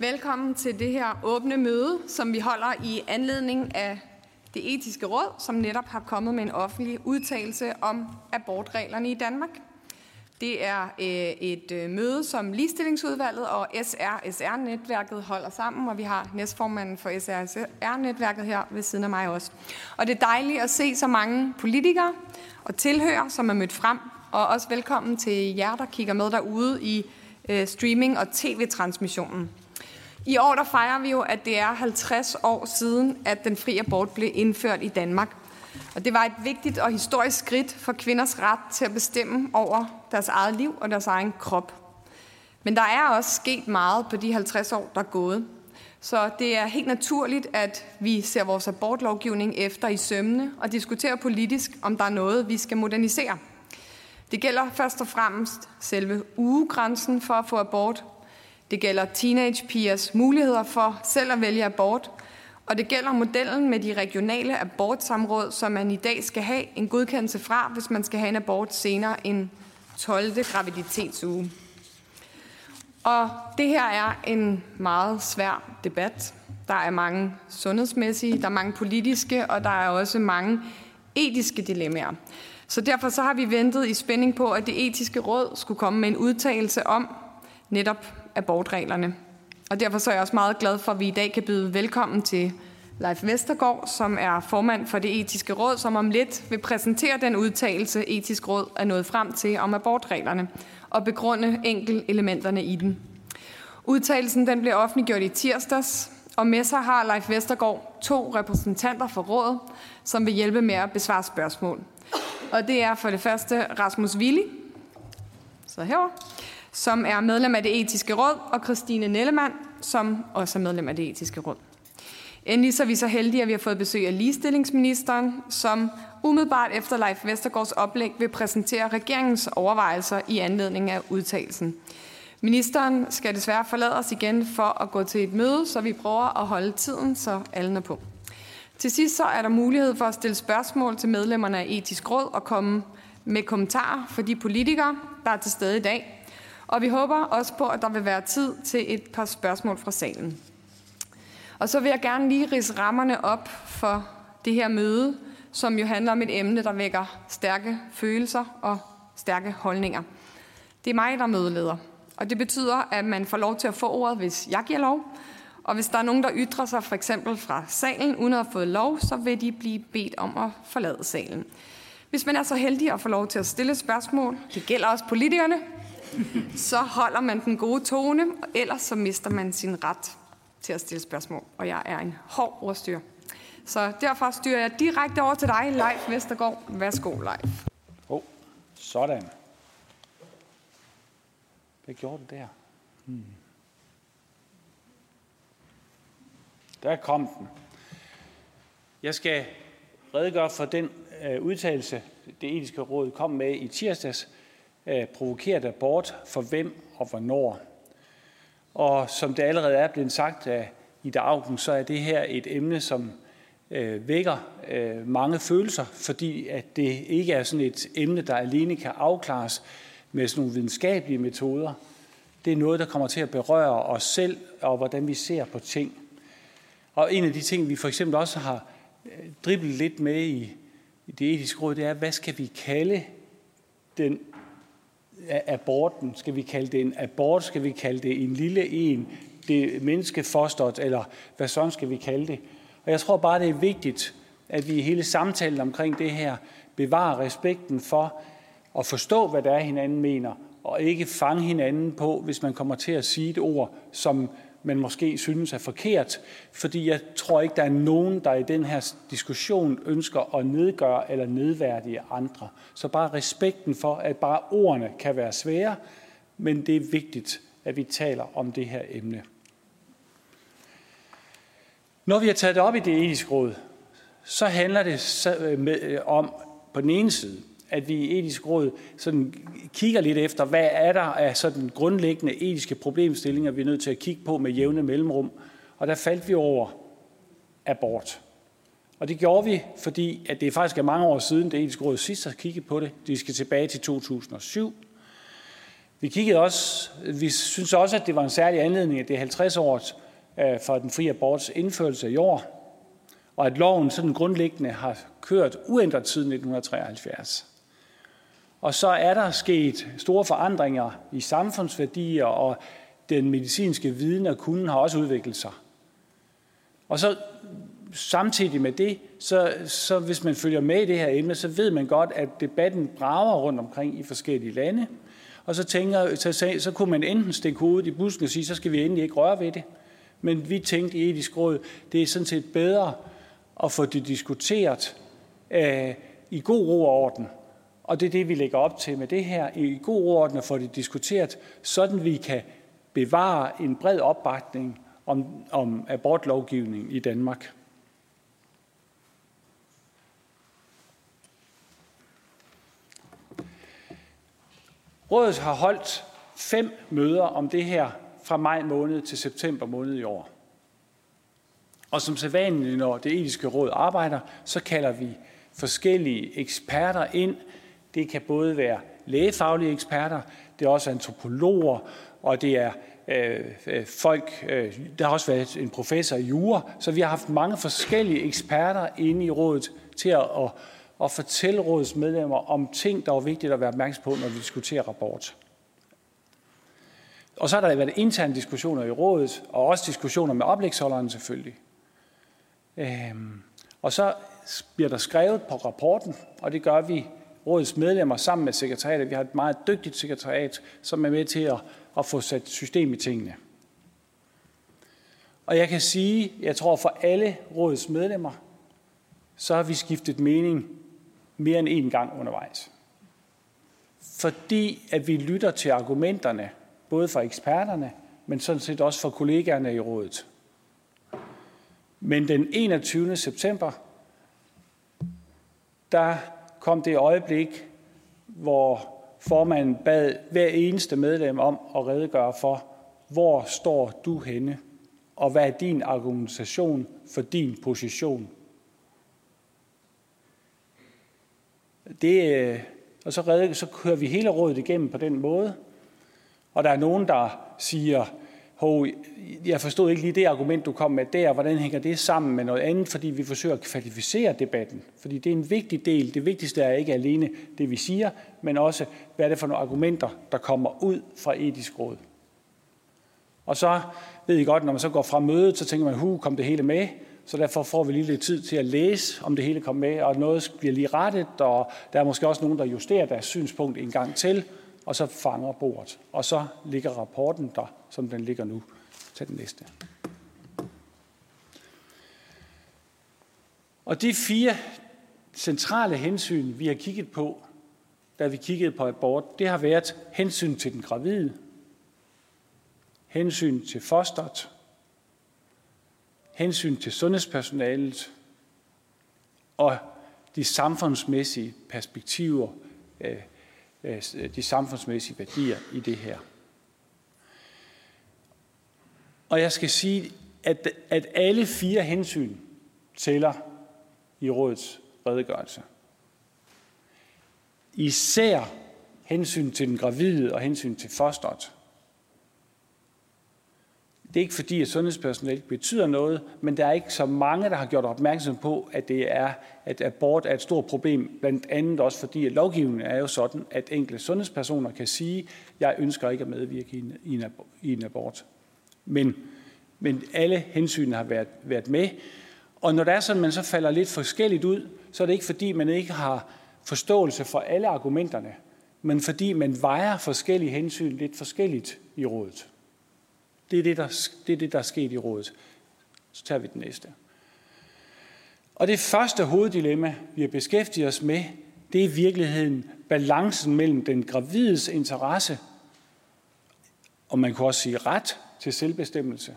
Velkommen til det her åbne møde, som vi holder i anledning af det etiske råd, som netop har kommet med en offentlig udtalelse om abortreglerne i Danmark. Det er øh, et øh, møde, som Ligestillingsudvalget og SRSR-netværket holder sammen, og vi har næstformanden for SRSR-netværket her ved siden af mig også. Og det er dejligt at se så mange politikere og tilhører, som er mødt frem, og også velkommen til jer, der kigger med derude i øh, streaming- og tv-transmissionen. I år der fejrer vi jo, at det er 50 år siden, at den fri abort blev indført i Danmark. Og det var et vigtigt og historisk skridt for kvinders ret til at bestemme over deres eget liv og deres egen krop. Men der er også sket meget på de 50 år, der er gået. Så det er helt naturligt, at vi ser vores abortlovgivning efter i sømne og diskuterer politisk, om der er noget, vi skal modernisere. Det gælder først og fremmest selve ugegrænsen for at få abort. Det gælder teenagepigers muligheder for selv at vælge abort. Og det gælder modellen med de regionale abortsamråd, som man i dag skal have en godkendelse fra, hvis man skal have en abort senere end 12. graviditetsuge. Og det her er en meget svær debat. Der er mange sundhedsmæssige, der er mange politiske, og der er også mange etiske dilemmaer. Så derfor så har vi ventet i spænding på, at det etiske råd skulle komme med en udtalelse om netop abortreglerne. Og derfor så er jeg også meget glad for, at vi i dag kan byde velkommen til Leif Vestergaard, som er formand for det etiske råd, som om lidt vil præsentere den udtalelse, etisk råd er nået frem til om abortreglerne, og begrunde enkel elementerne i den. Udtalelsen den blev offentliggjort i tirsdags, og med sig har Leif Vestergaard to repræsentanter for rådet, som vil hjælpe med at besvare spørgsmål. Og det er for det første Rasmus Willi, så herover, som er medlem af det etiske råd, og Christine Nellemann, som også er medlem af det etiske råd. Endelig så er vi så heldige, at vi har fået besøg af ligestillingsministeren, som umiddelbart efter Leif Vestergaards oplæg vil præsentere regeringens overvejelser i anledning af udtalelsen. Ministeren skal desværre forlade os igen for at gå til et møde, så vi prøver at holde tiden, så alle er på. Til sidst så er der mulighed for at stille spørgsmål til medlemmerne af etisk råd og komme med kommentarer for de politikere, der er til stede i dag. Og vi håber også på, at der vil være tid til et par spørgsmål fra salen. Og så vil jeg gerne lige rise rammerne op for det her møde, som jo handler om et emne, der vækker stærke følelser og stærke holdninger. Det er mig, der er mødeleder. Og det betyder, at man får lov til at få ordet, hvis jeg giver lov. Og hvis der er nogen, der ytrer sig for eksempel fra salen, uden at have fået lov, så vil de blive bedt om at forlade salen. Hvis man er så heldig at få lov til at stille spørgsmål, det gælder også politikerne, så holder man den gode tone, og ellers så mister man sin ret til at stille spørgsmål. Og jeg er en hård ordstyr. Så derfor styrer jeg direkte over til dig, Leif Vestergaard. Værsgo, Leif. Oh, sådan. Hvad gjorde du der? Hmm. Der kom den. Jeg skal redegøre for den øh, udtalelse, det etiske råd kom med i tirsdags. Øh, Provokeret abort for hvem og hvornår. Og som det allerede er blevet sagt af Ida Augen, så er det her et emne, som øh, vækker øh, mange følelser, fordi at det ikke er sådan et emne, der alene kan afklares med sådan nogle videnskabelige metoder. Det er noget, der kommer til at berøre os selv og hvordan vi ser på ting. Og en af de ting, vi for eksempel også har øh, driblet lidt med i, i det etiske råd, det er, hvad skal vi kalde den aborten? Skal vi kalde det en abort? Skal vi kalde det en lille en? Det menneskefosteret? Eller hvad sådan skal vi kalde det? Og jeg tror bare, det er vigtigt, at vi i hele samtalen omkring det her bevarer respekten for at forstå, hvad der er, hinanden mener, og ikke fange hinanden på, hvis man kommer til at sige et ord, som man måske synes er forkert, fordi jeg tror ikke, der er nogen, der i den her diskussion ønsker at nedgøre eller nedværdige andre. Så bare respekten for, at bare ordene kan være svære, men det er vigtigt, at vi taler om det her emne. Når vi har taget det op i det etiske råd, så handler det øh, øh, om på den ene side at vi i etisk råd sådan kigger lidt efter, hvad er der af sådan grundlæggende etiske problemstillinger, vi er nødt til at kigge på med jævne mellemrum. Og der faldt vi over abort. Og det gjorde vi, fordi at det faktisk er mange år siden, det etiske råd sidst har kigget på det. De skal tilbage til 2007. Vi kiggede også, vi synes også, at det var en særlig anledning, at det er 50 år øh, for den frie aborts indførelse i år, og at loven sådan grundlæggende har kørt uændret siden 1973. Og så er der sket store forandringer i samfundsværdier, og den medicinske viden og kunden har også udviklet sig. Og så samtidig med det, så, så hvis man følger med i det her emne, så ved man godt, at debatten brager rundt omkring i forskellige lande. Og så, tænker, så, så kunne man enten stikke hovedet i busken og sige, så skal vi endelig ikke røre ved det. Men vi tænkte i etisk råd, det er sådan set bedre at få det diskuteret øh, i god ro og orden. Og det er det, vi lægger op til med det her. I god orden at få det diskuteret, sådan vi kan bevare en bred opbakning om, om abortlovgivning i Danmark. Rådet har holdt fem møder om det her fra maj måned til september måned i år. Og som sædvanligt, når det etiske råd arbejder, så kalder vi forskellige eksperter ind. Det kan både være lægefaglige eksperter, det er også antropologer, og det er øh, øh, folk, øh, der har også været en professor i jura, så vi har haft mange forskellige eksperter inde i rådet til at, at, at fortælle rådets medlemmer om ting, der er vigtigt at være opmærksom på, når vi diskuterer rapport. Og så har der været interne diskussioner i rådet, og også diskussioner med oplægsholderen selvfølgelig. Øhm, og så bliver der skrevet på rapporten, og det gør vi rådets medlemmer sammen med sekretariatet. Vi har et meget dygtigt sekretariat, som er med til at, at få sat system i tingene. Og jeg kan sige, jeg tror for alle rådets medlemmer, så har vi skiftet mening mere end en gang undervejs. Fordi at vi lytter til argumenterne, både fra eksperterne, men sådan set også fra kollegaerne i rådet. Men den 21. september, der kom det øjeblik, hvor formanden bad hver eneste medlem om at redegøre for, hvor står du henne, og hvad er din argumentation for din position. Det, øh, og så, redde, så kører vi hele rådet igennem på den måde. Og der er nogen, der siger, hov, jeg forstod ikke lige det argument, du kom med der, hvordan hænger det sammen med noget andet, fordi vi forsøger at kvalificere debatten. Fordi det er en vigtig del. Det vigtigste er ikke alene det, vi siger, men også, hvad er det for nogle argumenter, der kommer ud fra etisk råd. Og så ved I godt, når man så går fra mødet, så tænker man, hu, kom det hele med? Så derfor får vi lige lidt tid til at læse, om det hele kom med, og noget bliver lige rettet, og der er måske også nogen, der justerer deres synspunkt en gang til, og så fanger bordet. Og så ligger rapporten der, som den ligger nu. Tag den næste. Og de fire centrale hensyn, vi har kigget på, da vi kiggede på abort, det har været hensyn til den gravide, hensyn til fosteret, hensyn til sundhedspersonalet og de samfundsmæssige perspektiver, øh, Øh, øh, de samfundsmæssige værdier i det her. Og jeg skal sige, at, at alle fire hensyn tæller i rådets redegørelse. Især hensyn til den gravide og hensyn til fosteret. Det er ikke fordi, at sundhedspersonale betyder noget, men der er ikke så mange, der har gjort opmærksom på, at det er, at abort er et stort problem. Blandt andet også fordi, at lovgivningen er jo sådan, at enkelte sundhedspersoner kan sige, jeg ønsker ikke at medvirke i en, i en abort. Men, men alle hensyn har været, været med. Og når det er sådan, at man så falder lidt forskelligt ud, så er det ikke fordi, man ikke har forståelse for alle argumenterne, men fordi man vejer forskellige hensyn lidt forskelligt i rådet. Det er det, der, det er det, der er sket i rådet. Så tager vi den næste. Og det første hoveddilemma, vi har beskæftiget os med, det er i virkeligheden balancen mellem den gravides interesse, og man kan også sige ret til selvbestemmelse.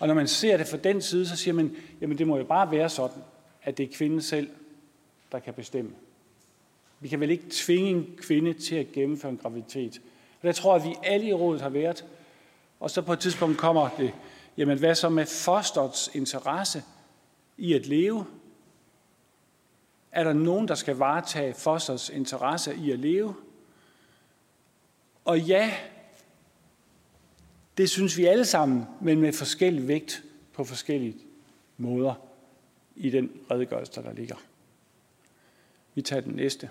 Og når man ser det fra den side, så siger man, jamen det må jo bare være sådan, at det er kvinden selv, der kan bestemme. Vi kan vel ikke tvinge en kvinde til at gennemføre en graviditet. Og der tror jeg, at vi alle i rådet har været, og så på et tidspunkt kommer det, jamen hvad så med fosterets interesse i at leve? Er der nogen, der skal varetage fosterets interesse i at leve? Og ja, det synes vi alle sammen, men med forskellig vægt på forskellige måder i den redegørelse, der ligger. Vi tager den næste.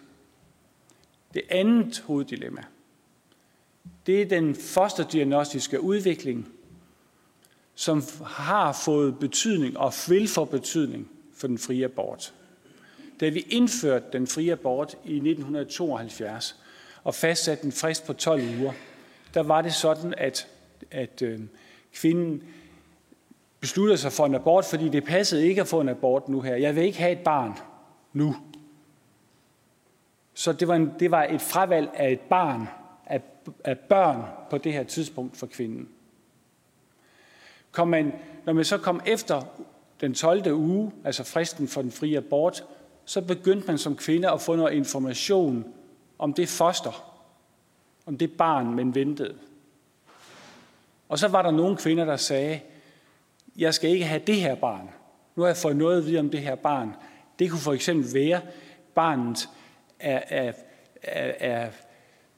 Det andet hoveddilemma, det er den fosterdiagnostiske udvikling, som har fået betydning og vil få betydning for den frie abort. Da vi indførte den frie abort i 1972 og fastsatte en frist på 12 uger, der var det sådan, at, at øh, kvinden besluttede sig for en abort, fordi det passede ikke at få en abort nu her. Jeg vil ikke have et barn nu. Så det var, en, det var et fravalg af et barn, af, børn på det her tidspunkt for kvinden. Kom man, når man så kom efter den 12. uge, altså fristen for den frie abort, så begyndte man som kvinde at få noget information om det foster, om det barn, man ventede. Og så var der nogle kvinder, der sagde, jeg skal ikke have det her barn. Nu har jeg fået noget at vide om det her barn. Det kunne for eksempel være, barnet er, er, er, er,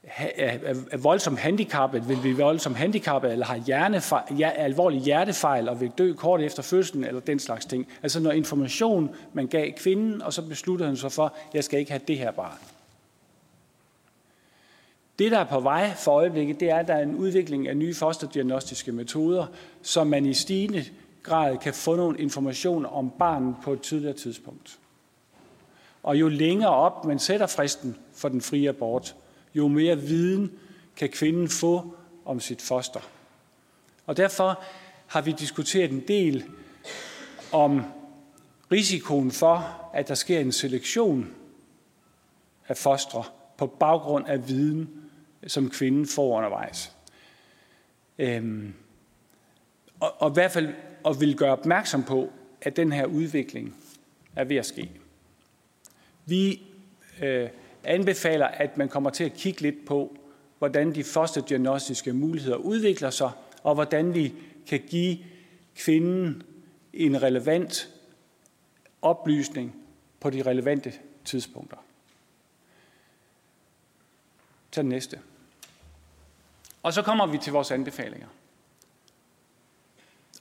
er, voldsomt handicappet, vil blive voldsomt handicappet, eller har hjernefejl, ja, alvorlig hjertefejl og vil dø kort efter fødslen, eller den slags ting. Altså når information, man gav kvinden, og så besluttede han sig for, at jeg skal ikke have det her barn. Det, der er på vej for øjeblikket, det er, at der er en udvikling af nye fosterdiagnostiske metoder, så man i stigende grad kan få nogle information om barnet på et tidligere tidspunkt. Og jo længere op man sætter fristen for den frie abort, jo mere viden kan kvinden få om sit foster. Og derfor har vi diskuteret en del om risikoen for, at der sker en selektion af fostre på baggrund af viden, som kvinden får undervejs. Øhm, og, og i hvert fald og vil gøre opmærksom på, at den her udvikling er ved at ske. Vi øh, anbefaler, at man kommer til at kigge lidt på, hvordan de første diagnostiske muligheder udvikler sig, og hvordan vi kan give kvinden en relevant oplysning på de relevante tidspunkter. Tag den næste. Og så kommer vi til vores anbefalinger.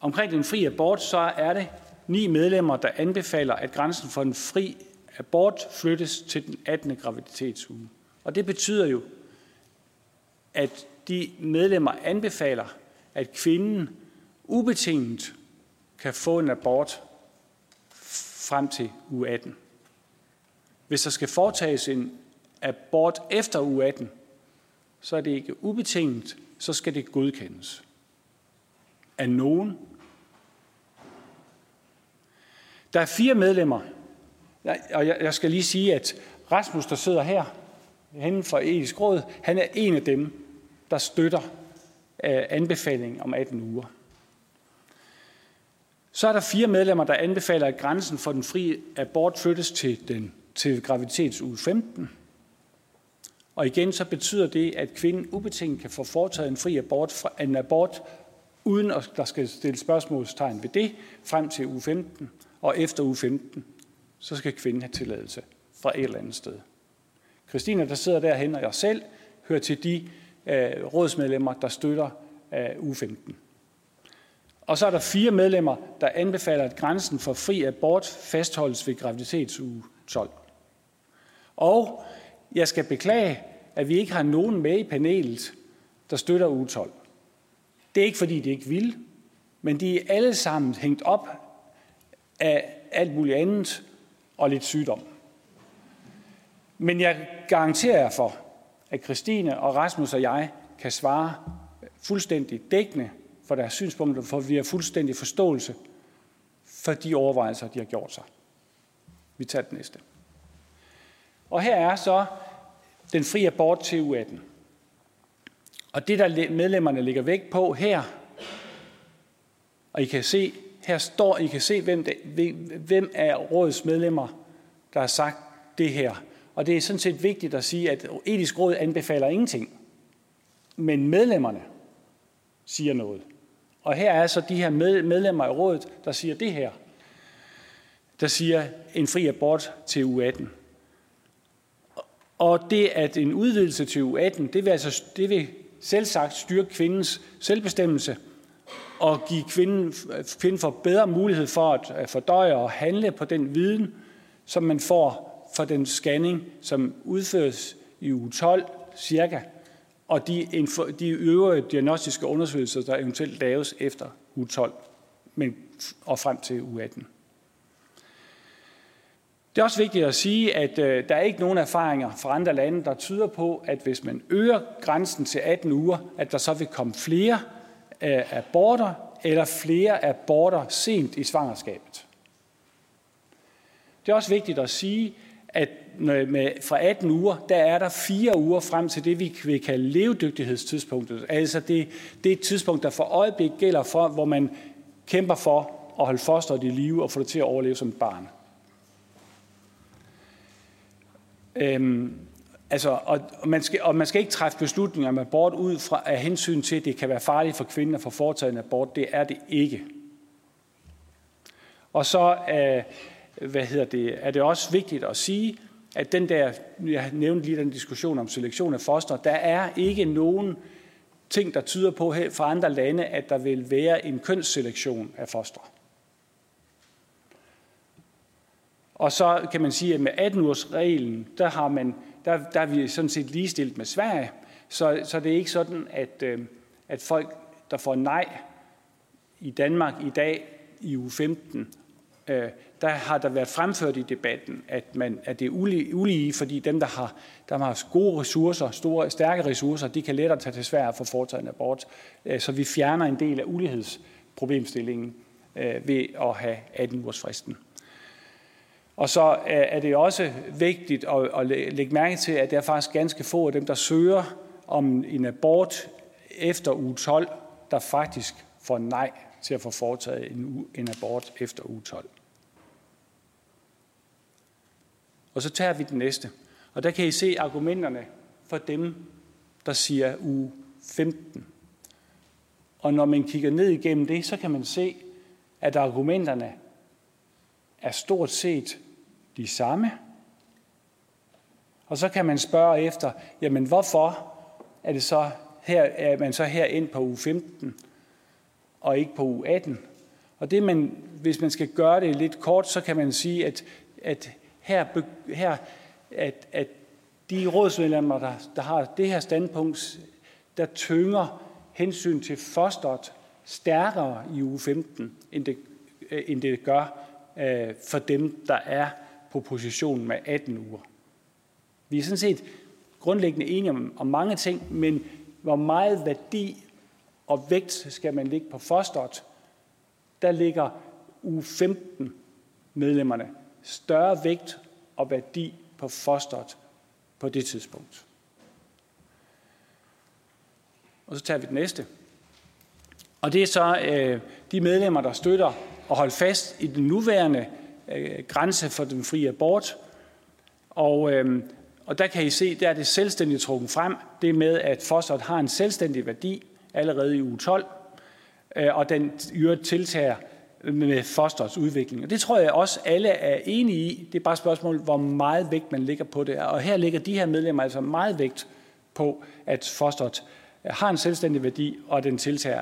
Omkring den fri abort, så er det ni medlemmer, der anbefaler, at grænsen for den fri abort flyttes til den 18. graviditetsuge. Og det betyder jo, at de medlemmer anbefaler, at kvinden ubetinget kan få en abort frem til uge 18. Hvis der skal foretages en abort efter uge 18, så er det ikke ubetinget, så skal det godkendes af nogen. Der er fire medlemmer, og jeg skal lige sige, at Rasmus, der sidder her, henne fra Etisk Råd, han er en af dem, der støtter øh, anbefalingen om 18 uger. Så er der fire medlemmer, der anbefaler, at grænsen for den frie abort flyttes til, den, til graviditetsuge 15. Og igen så betyder det, at kvinden ubetinget kan få foretaget en fri abort, en abort uden at der skal stilles spørgsmålstegn ved det, frem til uge 15. Og efter uge 15, så skal kvinden have tilladelse fra et eller andet sted. Christina, der sidder derhen, og jeg selv, hører til de øh, rådsmedlemmer, der støtter øh, uge 15. Og så er der fire medlemmer, der anbefaler, at grænsen for fri abort fastholdes ved graviditetsuge 12. Og jeg skal beklage, at vi ikke har nogen med i panelet, der støtter uge 12. Det er ikke, fordi de ikke vil, men de er alle sammen hængt op af alt muligt andet og lidt sygdom. Men jeg garanterer jer for, at Christine og Rasmus og jeg kan svare fuldstændig dækkende for deres synspunkter, for vi har fuldstændig forståelse for de overvejelser, de har gjort sig. Vi tager det næste. Og her er så den frie abort til U18. Og det, der medlemmerne ligger vægt på her, og I kan se, her står, I kan se, hvem, det, hvem er rådets medlemmer, der har sagt det her. Og det er sådan set vigtigt at sige, at etisk råd anbefaler ingenting. Men medlemmerne siger noget. Og her er så de her medlemmer af rådet, der siger det her. Der siger en fri abort til U18. Og det, at en udvidelse til U18, det vil, altså, det vil selv sagt styrke kvindens selvbestemmelse og give kvinden, kvinden for bedre mulighed for at fordøje og handle på den viden, som man får fra den scanning, som udføres i uge 12 cirka, og de, de øvrige diagnostiske undersøgelser, der eventuelt laves efter uge 12 men, og frem til uge 18. Det er også vigtigt at sige, at øh, der er ikke nogen erfaringer fra andre lande, der tyder på, at hvis man øger grænsen til 18 uger, at der så vil komme flere øh, aborter eller flere aborter sent i svangerskabet. Det er også vigtigt at sige, at med, fra 18 uger, der er der fire uger frem til det, vi vil kalde levedygtighedstidspunktet. Altså det, det er et tidspunkt, der for øjeblik gælder for, hvor man kæmper for at holde fosteret i live og få det til at overleve som et barn. Øhm, altså, og, man skal, og man skal ikke træffe beslutninger om abort ud fra af hensyn til, at det kan være farligt for kvinden at få foretaget en abort. Det er det ikke. Og så øh, hvad hedder det, er det også vigtigt at sige, at den der, jeg nævnte lige den diskussion om selektion af foster, der er ikke nogen ting, der tyder på her fra andre lande, at der vil være en kønsselektion af foster. Og så kan man sige, at med 18-års reglen, der, har man, der, der er vi sådan set ligestillet med Sverige. Så, så det er ikke sådan, at, øh, at folk, der får nej i Danmark i dag i uge 15, øh, der har der været fremført i debatten, at, man, at det er ulige, ulige, fordi dem, der har, der har gode ressourcer, store, stærke ressourcer, de kan lettere tage til Sverige for at foretage en abort. Øh, så vi fjerner en del af ulighedsproblemstillingen øh, ved at have 18 ugers fristen. Og så øh, er det også vigtigt at, lægge mærke til, at der er faktisk ganske få af dem, der søger om en abort efter uge 12, der faktisk får nej til at få foretaget en, en abort efter uge 12. Og så tager vi den næste. Og der kan I se argumenterne for dem, der siger uge 15. Og når man kigger ned igennem det, så kan man se, at argumenterne er stort set de samme. Og så kan man spørge efter, jamen hvorfor er, det så her, er man så her ind på uge 15 og ikke på uge 18? Og det man, hvis man skal gøre det lidt kort, så kan man sige, at, at her, her at, at de rådsmedlemmer, der, der har det her standpunkt, der tynger hensyn til fosteret stærkere i uge 15, end det, end det gør øh, for dem, der er på positionen med 18 uger. Vi er sådan set grundlæggende enige om, om mange ting, men hvor meget værdi og vægt skal man ligge på fosteret, der ligger u 15 medlemmerne større vægt og værdi på fosteret på det tidspunkt. Og så tager vi det næste. Og det er så øh, de medlemmer, der støtter og holde fast i den nuværende øh, grænse for den frie abort. Og, øh, og der kan I se, der er det selvstændigt trukket frem, det med, at fosteret har en selvstændig værdi allerede i uge 12, øh, og den i tiltager med fosterets udvikling. Og det tror jeg også alle er enige i. Det er bare et spørgsmål, hvor meget vægt man ligger på det. Og her ligger de her medlemmer altså meget vægt på, at fosteret har en selvstændig værdi, og den tiltager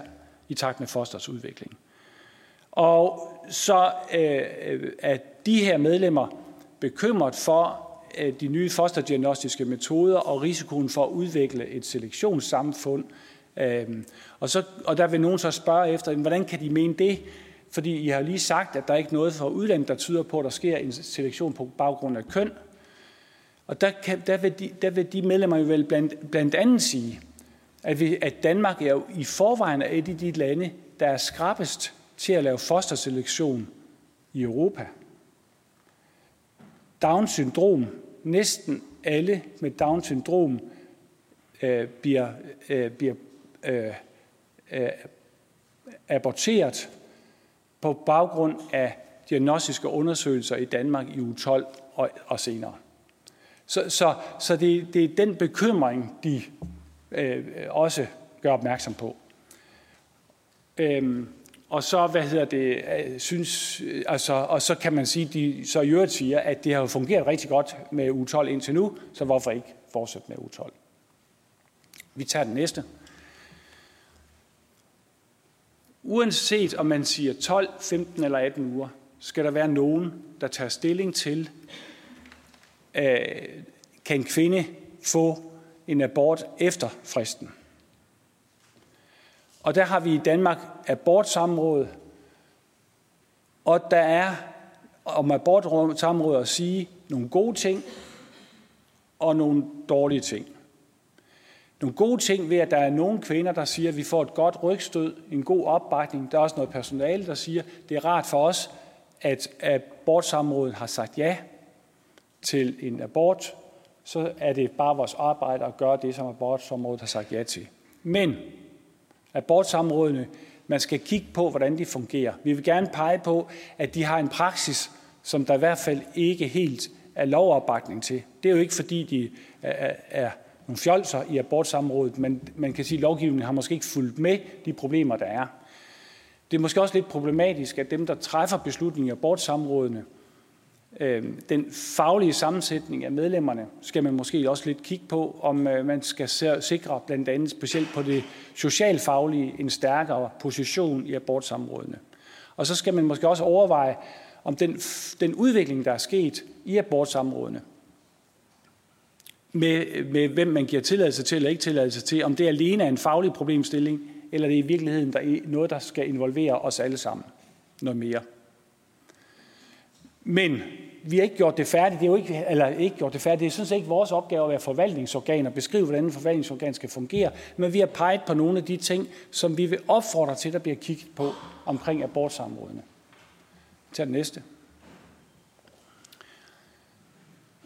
i takt med fosterets udvikling. Og så øh, er de her medlemmer bekymret for øh, de nye fosterdiagnostiske metoder og risikoen for at udvikle et selektionssamfund. Øh, og, så, og der vil nogen så spørge efter, hvordan kan de mene det? Fordi I har lige sagt, at der er ikke noget for udlandet, der tyder på, at der sker en selektion på baggrund af køn. Og der, kan, der, vil, de, der vil de medlemmer jo vel blandt, blandt andet sige, at, vi, at Danmark er jo i forvejen af et af de lande, der er skrappest til at lave fosterselektion i Europa. Down-syndrom. Næsten alle med Down-syndrom øh, bliver, øh, bliver øh, øh, aborteret på baggrund af diagnostiske undersøgelser i Danmark i uge 12 og, og senere. Så, så, så det, det er den bekymring, de øh, øh også gør opmærksom på. Øhm, og så, hvad hedder det, øh, synes, øh, altså, og så kan man sige, de så i øvrigt siger, at det har fungeret rigtig godt med U12 indtil nu, så hvorfor ikke fortsætte med U12? Vi tager den næste. Uanset om man siger 12, 15 eller 18 uger, skal der være nogen, der tager stilling til, øh, kan en kvinde få en abort efter fristen? Og der har vi i Danmark abortsamråd, og der er om abortsamråd at sige nogle gode ting og nogle dårlige ting. Nogle gode ting ved, at der er nogle kvinder, der siger, at vi får et godt rygstød, en god opbakning. Der er også noget personale, der siger, at det er rart for os, at abortsamrådet har sagt ja til en abort. Så er det bare vores arbejde at gøre det, som abortsamrådet har sagt ja til. Men abortsamrådene, man skal kigge på, hvordan de fungerer. Vi vil gerne pege på, at de har en praksis, som der i hvert fald ikke helt er lovopbakning til. Det er jo ikke, fordi de er, er nogle fjolser i abortsamrådet, men man kan sige, at lovgivningen har måske ikke fulgt med de problemer, der er. Det er måske også lidt problematisk, at dem, der træffer beslutninger i abortsamrådene, Øhm, den faglige sammensætning af medlemmerne, skal man måske også lidt kigge på, om øh, man skal sikre blandt andet specielt på det socialfaglige en stærkere position i abortsamrådene. Og så skal man måske også overveje, om den, den udvikling, der er sket i abortsamrådene, med, med hvem man giver tilladelse til eller ikke tilladelse til, om det alene er en faglig problemstilling, eller det er i virkeligheden der er noget, der skal involvere os alle sammen noget mere. Men vi har ikke gjort det færdigt. Det er jo ikke, eller ikke gjort det færdigt. Det er sådan set ikke vores opgave at være forvaltningsorgan og beskrive, hvordan en forvaltningsorgan skal fungere. Men vi har peget på nogle af de ting, som vi vil opfordre til, der bliver kigget på omkring abortsamrådene. Tag den næste.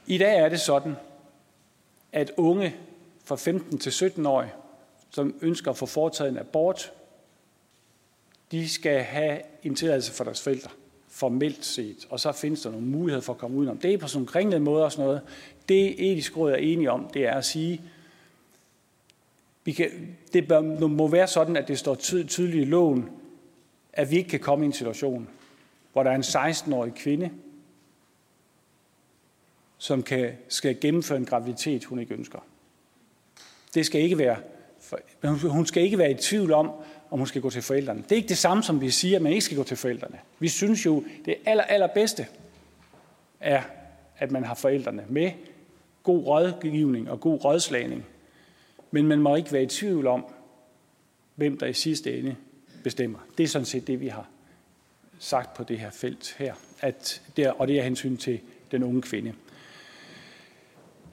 I dag er det sådan, at unge fra 15 til 17 år, som ønsker at få foretaget en abort, de skal have en tilladelse for deres forældre, formelt set. Og så findes der nogle muligheder for at komme udenom. Det er på sådan en kringlet måde og sådan noget. Det etisk råd er enige om, det er at sige, vi kan, det bør, må være sådan, at det står tydeligt i loven, at vi ikke kan komme i en situation, hvor der er en 16-årig kvinde, som kan, skal gennemføre en graviditet, hun ikke ønsker. Det skal ikke være, hun skal ikke være i tvivl om, om hun skal gå til forældrene. Det er ikke det samme, som vi siger, at man ikke skal gå til forældrene. Vi synes jo, det aller, allerbedste er, at man har forældrene med god rådgivning og god rådslagning. Men man må ikke være i tvivl om, hvem der i sidste ende bestemmer. Det er sådan set det, vi har sagt på det her felt her. At det er, og det er hensyn til den unge kvinde.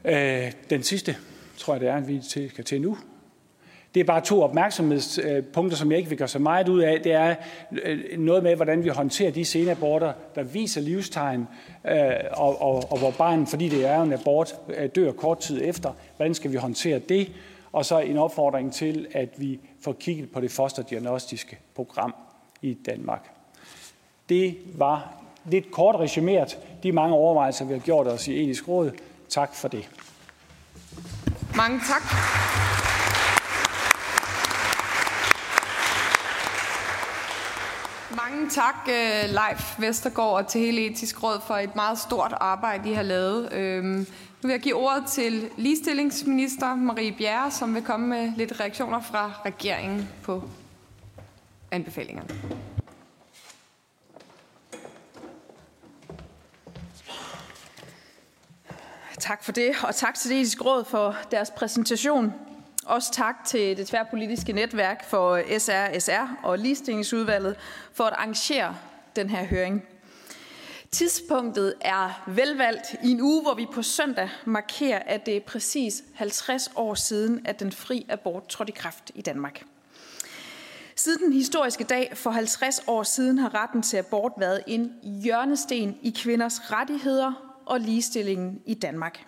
Øh, den sidste, tror jeg det er, vi skal til nu. Det er bare to opmærksomhedspunkter, som jeg ikke vil gøre så meget ud af. Det er øh, noget med, hvordan vi håndterer de senaborter, der viser livstegn, øh, og, og, og hvor barnet, fordi det er en abort, øh, dør kort tid efter. Hvordan skal vi håndtere det? Og så en opfordring til, at vi får kigget på det fosterdiagnostiske program i Danmark. Det var lidt kort resumeret de mange overvejelser, vi har gjort os i etisk råd. Tak for det. Mange tak. Mange tak, øh, Leif Vestergaard og til hele Etisk Råd for et meget stort arbejde, I har lavet. Øhm, nu vil jeg give ordet til ligestillingsminister Marie Bjerre, som vil komme med lidt reaktioner fra regeringen på anbefalingerne. Tak for det, og tak til det etiske råd for deres præsentation. Også tak til det tværpolitiske netværk for SRSR og ligestillingsudvalget for at arrangere den her høring. Tidspunktet er velvalgt i en uge, hvor vi på søndag markerer, at det er præcis 50 år siden, at den fri abort trådte i kraft i Danmark. Siden den historiske dag for 50 år siden har retten til abort været en hjørnesten i kvinders rettigheder og ligestillingen i Danmark.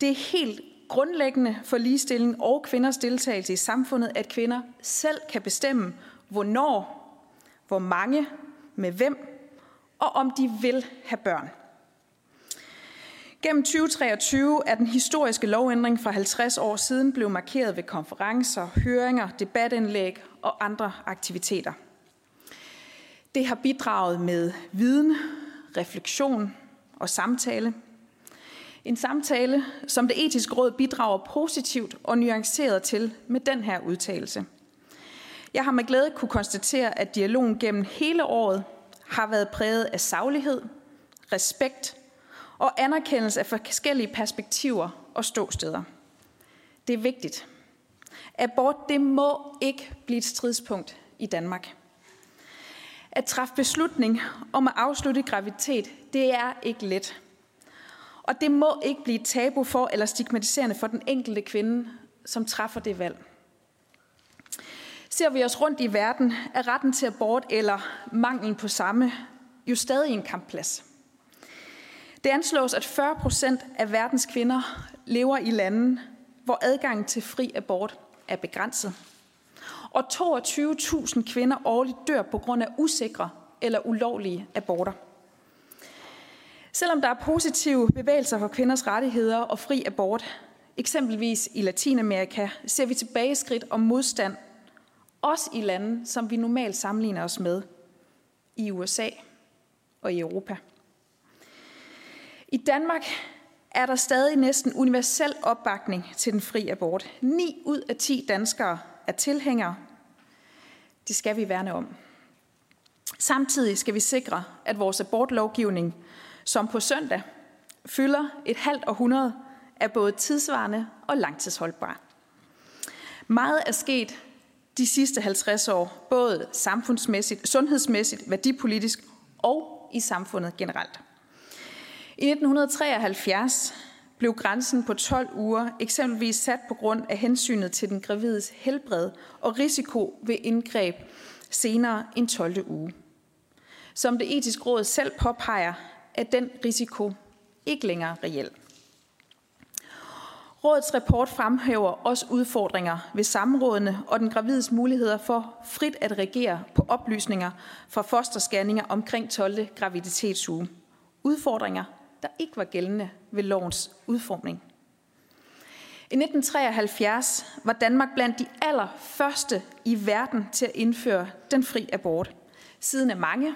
Det er helt grundlæggende for ligestilling og kvinders deltagelse i samfundet, at kvinder selv kan bestemme, hvornår, hvor mange, med hvem og om de vil have børn. Gennem 2023 er den historiske lovændring fra 50 år siden blevet markeret ved konferencer, høringer, debatindlæg og andre aktiviteter. Det har bidraget med viden, refleksion og samtale. En samtale, som det etiske råd bidrager positivt og nuanceret til med den her udtalelse. Jeg har med glæde kunne konstatere, at dialogen gennem hele året har været præget af saglighed, respekt og anerkendelse af forskellige perspektiver og ståsteder. Det er vigtigt. Abort, det må ikke blive et stridspunkt i Danmark. At træffe beslutning om at afslutte graviditet, det er ikke let. Og det må ikke blive tabu for eller stigmatiserende for den enkelte kvinde, som træffer det valg. Ser vi os rundt i verden, er retten til abort eller manglen på samme jo stadig en kampplads. Det anslås, at 40 procent af verdens kvinder lever i lande, hvor adgangen til fri abort er begrænset. Og 22.000 kvinder årligt dør på grund af usikre eller ulovlige aborter. Selvom der er positive bevægelser for kvinders rettigheder og fri abort, eksempelvis i Latinamerika, ser vi tilbageskridt og modstand, også i lande, som vi normalt sammenligner os med, i USA og i Europa. I Danmark er der stadig næsten universel opbakning til den fri abort. 9 ud af 10 danskere er tilhængere. Det skal vi værne om. Samtidig skal vi sikre, at vores abortlovgivning, som på søndag fylder et halvt århundrede, er både tidsvarende og langtidsholdbar. Meget er sket de sidste 50 år, både samfundsmæssigt, sundhedsmæssigt, værdipolitisk og i samfundet generelt. I 1973 blev grænsen på 12 uger eksempelvis sat på grund af hensynet til den gravides helbred og risiko ved indgreb senere end 12. uge. Som det etiske råd selv påpeger, er den risiko ikke længere reel. Rådets rapport fremhæver også udfordringer ved samrådene og den gravides muligheder for frit at reagere på oplysninger fra fosterscanninger omkring 12. graviditetsuge. Udfordringer, der ikke var gældende ved lovens udformning. I 1973 var Danmark blandt de allerførste i verden til at indføre den fri abort. Siden er mange,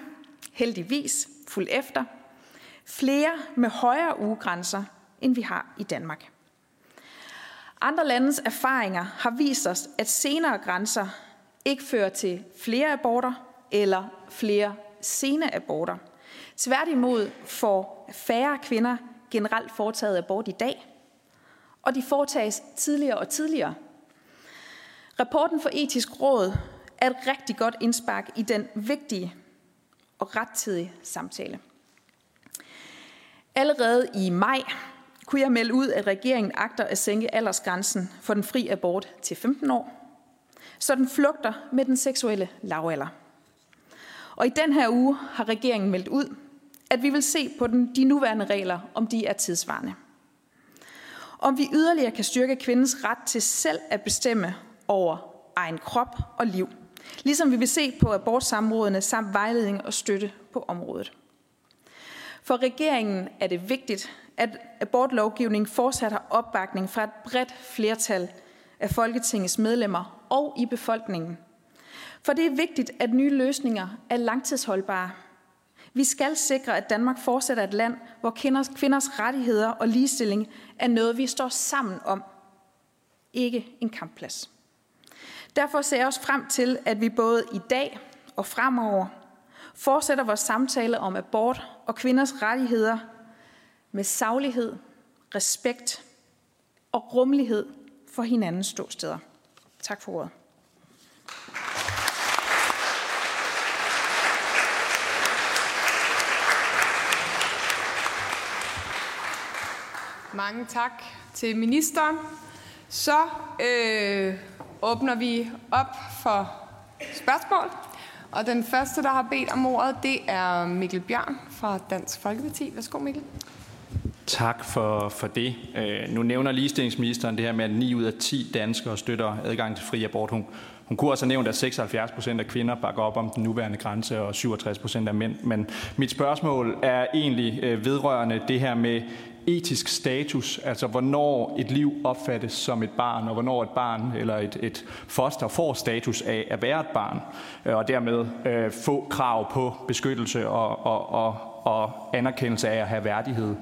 heldigvis, fuld efter, flere med højere ugegrænser, end vi har i Danmark. Andre landes erfaringer har vist os, at senere grænser ikke fører til flere aborter eller flere sene aborter. Tværtimod får færre kvinder generelt foretaget abort i dag, og de foretages tidligere og tidligere. Rapporten for etisk råd er et rigtig godt indspark i den vigtige og rettidige samtale. Allerede i maj kunne jeg melde ud, at regeringen agter at sænke aldersgrænsen for den fri abort til 15 år, så den flugter med den seksuelle lavalder. Og i den her uge har regeringen meldt ud, at vi vil se på den, de nuværende regler, om de er tidsvarende. Om vi yderligere kan styrke kvindens ret til selv at bestemme over egen krop og liv. Ligesom vi vil se på abortsamrådene samt vejledning og støtte på området. For regeringen er det vigtigt, at abortlovgivningen fortsat har opbakning fra et bredt flertal af Folketingets medlemmer og i befolkningen. For det er vigtigt, at nye løsninger er langtidsholdbare. Vi skal sikre, at Danmark fortsætter et land, hvor kvinders, kvinders rettigheder og ligestilling er noget, vi står sammen om. Ikke en kampplads. Derfor ser jeg også frem til, at vi både i dag og fremover fortsætter vores samtale om abort og kvinders rettigheder med saglighed, respekt og rummelighed for hinandens ståsteder. Tak for ordet. Mange tak til ministeren. Så øh, åbner vi op for spørgsmål. Og den første, der har bedt om ordet, det er Mikkel Bjørn fra Dansk Folkeparti. Værsgo, Mikkel. Tak for, for det. Øh, nu nævner ligestillingsministeren det her med, at 9 ud af 10 danskere støtter adgang til fri abort. Hun, hun kunne også have nævnt, at 76 procent af kvinder bakker op om den nuværende grænse, og 67 procent af mænd. Men mit spørgsmål er egentlig øh, vedrørende det her med etisk status, altså hvornår et liv opfattes som et barn, og hvornår et barn eller et, et foster får status af at være et barn, øh, og dermed øh, få krav på beskyttelse og, og, og, og anerkendelse af at have værdighed.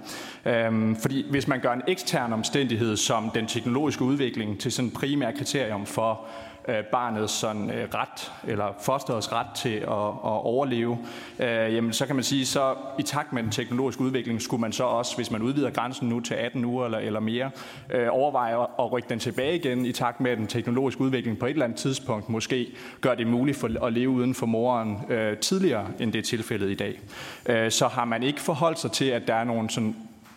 Øhm, fordi hvis man gør en ekstern omstændighed som den teknologiske udvikling til sådan en primær kriterium for øh, barnets sådan, øh, ret, eller fosterets ret til at, at overleve, øh, jamen, så kan man sige, så i takt med den teknologiske udvikling, skulle man så også, hvis man udvider grænsen nu til 18 uger eller, eller mere, øh, overveje at, at rykke den tilbage igen i takt med, den teknologiske udvikling på et eller andet tidspunkt måske gør det muligt for at leve uden for moren øh, tidligere, end det er tilfældet i dag. Øh, så har man ikke forholdt sig til, at der er nogle sådan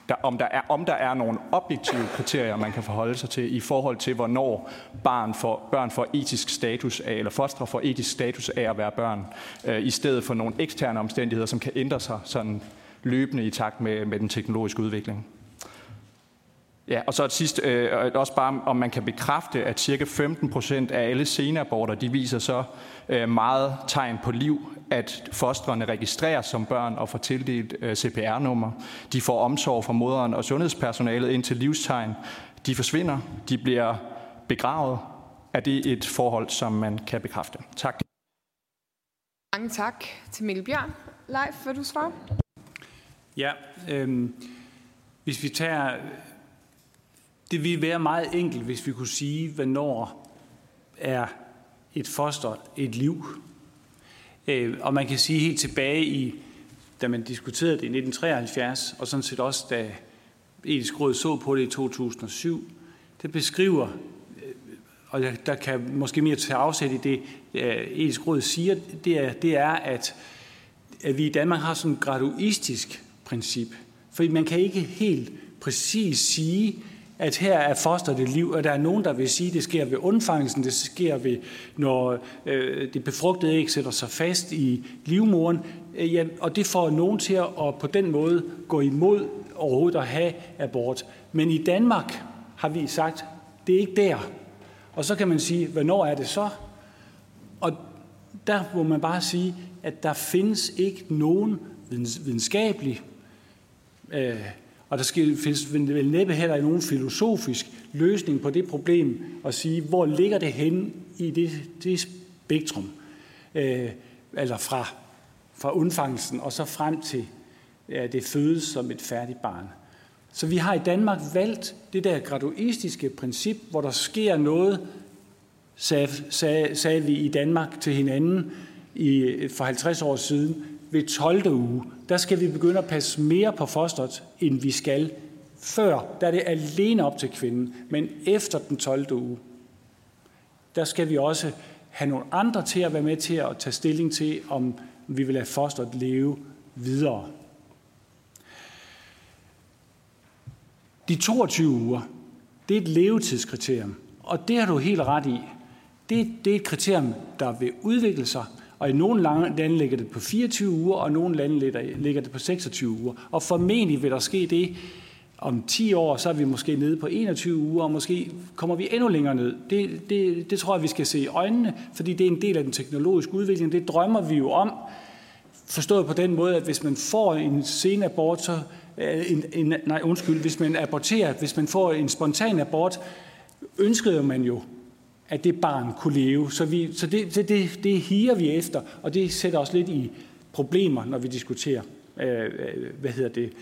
der, om, der er, om der er nogle objektive kriterier, man kan forholde sig til i forhold til, hvornår barn får, børn får etisk status af, eller fostre får etisk status af at være børn, øh, i stedet for nogle eksterne omstændigheder, som kan ændre sig sådan løbende i takt med, med den teknologiske udvikling. Ja, og så et sidst øh, også bare, om man kan bekræfte, at cirka 15 procent af alle seneaborter, de viser så øh, meget tegn på liv, at fostrene registreres som børn og får tildelt øh, CPR-nummer. De får omsorg fra moderen og sundhedspersonalet indtil livstegn. De forsvinder, de bliver begravet. Er det et forhold, som man kan bekræfte? Tak. Mange tak til Mikkel Bjørn. Leif, vil du svare? Ja, øh, hvis vi tager det ville være meget enkelt, hvis vi kunne sige, hvornår er et foster et liv. Øh, og man kan sige helt tilbage i, da man diskuterede det i 1973, og sådan set også da Etisk Råd så på det i 2007, det beskriver, øh, og der kan måske mere tage afsæt i det, øh, Etisk Råd siger, det er, det er at, at vi i Danmark har sådan et graduistisk princip. Fordi man kan ikke helt præcis sige, at her er foster det liv, og der er nogen, der vil sige, at det sker ved undfangelsen, det sker ved, når øh, det befrugtede æg sætter sig fast i livmoren, øh, ja, og det får nogen til at på den måde gå imod overhovedet at have abort. Men i Danmark har vi sagt, det er ikke der. Og så kan man sige, hvornår er det så? Og der må man bare sige, at der findes ikke nogen videnskabelig øh, og der skal, findes vel næppe heller nogen filosofisk løsning på det problem at sige, hvor ligger det henne i det, det spektrum, øh, altså fra, fra undfangelsen og så frem til ja, det fødes som et færdigt barn. Så vi har i Danmark valgt det der graduistiske princip, hvor der sker noget, sagde, sagde, sagde vi i Danmark til hinanden i, for 50 år siden, ved 12. uge, der skal vi begynde at passe mere på fosteret, end vi skal før. Der er det alene op til kvinden, men efter den 12. uge, der skal vi også have nogle andre til at være med til at tage stilling til, om vi vil lade fosteret leve videre. De 22 uger, det er et levetidskriterium, og det har du helt ret i. Det, det er et kriterium, der vil udvikle sig, og i nogle lande ligger det på 24 uger, og i nogle lande ligger det på 26 uger. Og formentlig vil der ske det, om 10 år, så er vi måske nede på 21 uger, og måske kommer vi endnu længere ned. Det, det, det tror jeg, vi skal se i øjnene, fordi det er en del af den teknologiske udvikling. Det drømmer vi jo om, forstået på den måde, at hvis man får en sen abort, så, øh, en, en, nej, undskyld, hvis man aborterer, hvis man får en spontan abort, ønskede man jo at det barn kunne leve. Så, vi, så det, det, det, det higer vi efter, og det sætter os lidt i problemer, når vi diskuterer øh, øh hvad hedder det,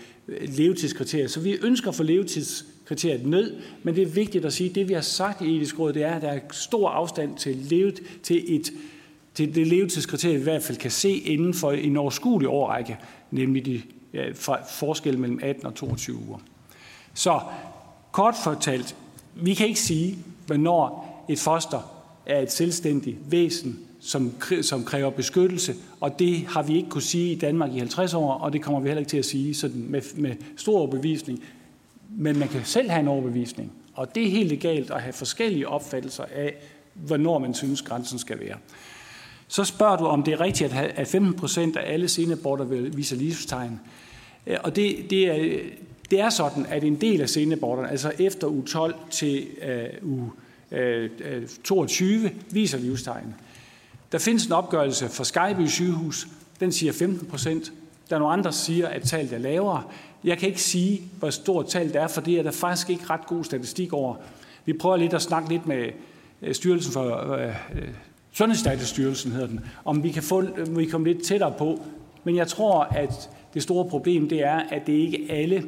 levetidskriterier. Så vi ønsker for levetidskriteriet ned, men det er vigtigt at sige, at det vi har sagt i etisk råd, det er, at der er stor afstand til, levet, til, et, til det levetidskriterie, vi i hvert fald kan se inden for en overskuelig årrække, nemlig de forskel mellem 18 og 22 uger. Så kort fortalt, vi kan ikke sige, hvornår et foster er et selvstændigt væsen, som, som kræver beskyttelse, og det har vi ikke kunne sige i Danmark i 50 år, og det kommer vi heller ikke til at sige sådan med, med stor overbevisning. Men man kan selv have en overbevisning, og det er helt legalt at have forskellige opfattelser af, hvornår man synes, grænsen skal være. Så spørger du, om det er rigtigt, at 15 procent af alle senaborter viser livstegn. Øh, og det, det, er, det er sådan, at en del af senaborterne, altså efter u 12 til uh, u Øh, øh, 22 viser livstegn. Der findes en opgørelse fra Skyby sygehus, den siger 15 procent. Der er nogle andre, der siger, at tallet er lavere. Jeg kan ikke sige, hvor stort tallet er, for det er der faktisk ikke ret god statistik over. Vi prøver lidt at snakke lidt med øh, Styrelsen for øh, Sundhedsdatastyrelsen hedder den, om vi kan få, vi komme lidt tættere på. Men jeg tror, at det store problem det er, at det ikke alle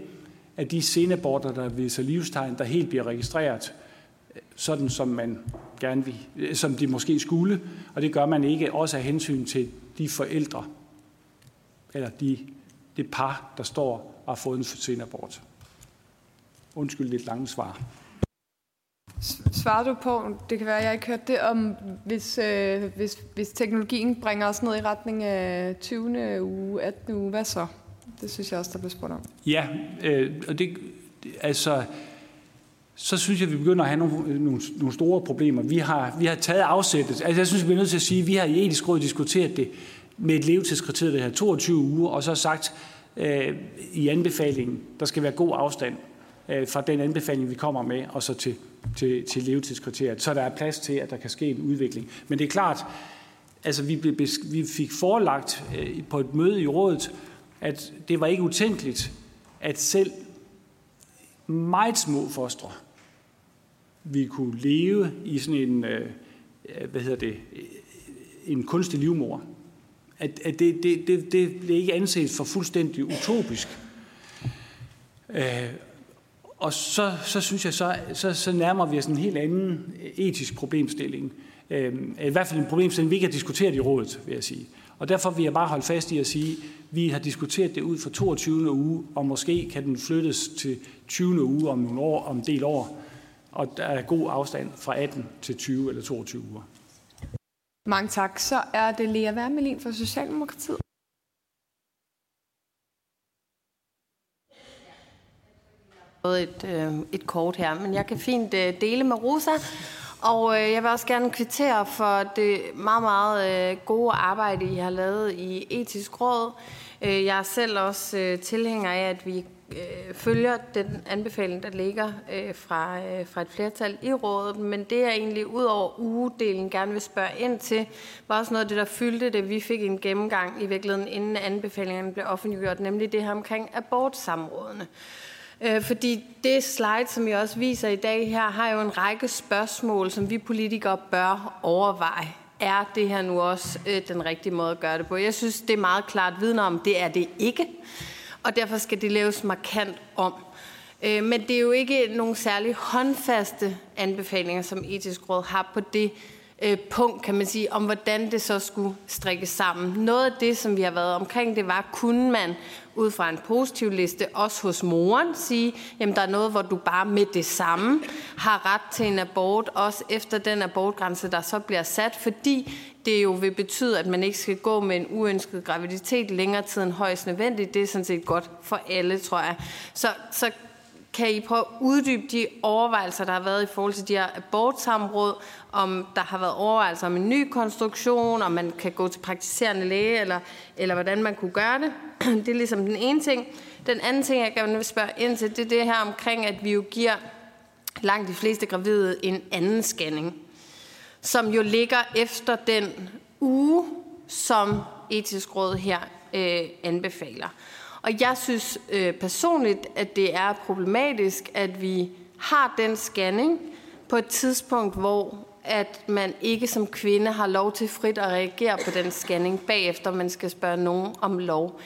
af de senaborter, der viser livstegn, der helt bliver registreret sådan som man gerne vil, som de måske skulle, og det gør man ikke også af hensyn til de forældre, eller de, det par, der står og har fået en sen abort. Undskyld lidt lange svar. Svarer du på, det kan være, jeg ikke hørte det, om hvis, øh, hvis, hvis teknologien bringer os ned i retning af 20. uge, 18. uge, hvad så? Det synes jeg også, der blev spurgt om. Ja, øh, og det, altså, så synes jeg, at vi begynder at have nogle, nogle, nogle store problemer. Vi har, vi har taget afsættet. Altså, jeg synes, vi er nødt til at sige, at vi har i etisk råd diskuteret det med et levetidskriterium, det her 22 uger, og så sagt øh, i anbefalingen, der skal være god afstand øh, fra den anbefaling, vi kommer med, og så til, til, til levetidskriteriet, så der er plads til, at der kan ske en udvikling. Men det er klart, altså vi, blev, vi fik forelagt øh, på et møde i rådet, at det var ikke utænkeligt, at selv meget små fostre vi kunne leve i sådan en, øh, hvad hedder det, en kunstig livmor. At, at det, det, det, det blev ikke anset for fuldstændig utopisk. Øh, og så, så synes jeg, så, så, så nærmer vi os en helt anden etisk problemstilling. Øh, I hvert fald en problemstilling, vi ikke har diskuteret i rådet, vil jeg sige. Og derfor vil jeg bare holde fast i at sige, at vi har diskuteret det ud for 22. uge, og måske kan den flyttes til 20. uge om nogle år, om en del år. Og der er god afstand fra 18 til 20 eller 22 uger. Mange tak. Så er det Lea Wermelin fra Socialdemokratiet. et, øh, et kort her, men jeg kan fint øh, dele med Rosa. Og øh, jeg vil også gerne kvittere for det meget, meget øh, gode arbejde, I har lavet i etisk råd. Øh, jeg er selv også øh, tilhænger af, at vi øh, følger den anbefaling, der ligger øh, fra, øh, fra et flertal i rådet. Men det, jeg egentlig ud over ugedelen gerne vil spørge ind til, var også noget af det, der fyldte det. Vi fik en gennemgang i virkeligheden, inden anbefalingerne blev offentliggjort, nemlig det her omkring abortsamrådene. Øh, fordi det slide, som jeg også viser i dag her, har jo en række spørgsmål, som vi politikere bør overveje. Er det her nu også øh, den rigtige måde at gøre det på? Jeg synes, det er meget klart vidner om, det er det ikke. Og derfor skal det laves markant om. Øh, men det er jo ikke nogen særlig håndfaste anbefalinger, som etisk råd har på det øh, punkt, kan man sige, om hvordan det så skulle strikkes sammen. Noget af det, som vi har været omkring, det var, kunne man ud fra en positiv liste, også hos moren, sige, jamen der er noget, hvor du bare med det samme har ret til en abort, også efter den abortgrænse, der så bliver sat, fordi det jo vil betyde, at man ikke skal gå med en uønsket graviditet længere tid end højst nødvendigt. Det er sådan set godt for alle, tror jeg. Så, så kan I prøve at uddybe de overvejelser, der har været i forhold til de her abortsamråd, om der har været overvejelser om en ny konstruktion, om man kan gå til praktiserende læge, eller, eller hvordan man kunne gøre det. Det er ligesom den ene ting. Den anden ting, jeg gerne vil spørge ind til, det er det her omkring, at vi jo giver langt de fleste gravide en anden scanning, som jo ligger efter den uge, som etisk råd her øh, anbefaler. Og jeg synes øh, personligt, at det er problematisk, at vi har den scanning på et tidspunkt, hvor at man ikke som kvinde har lov til frit at reagere på den scanning bagefter, man skal spørge nogen om lov.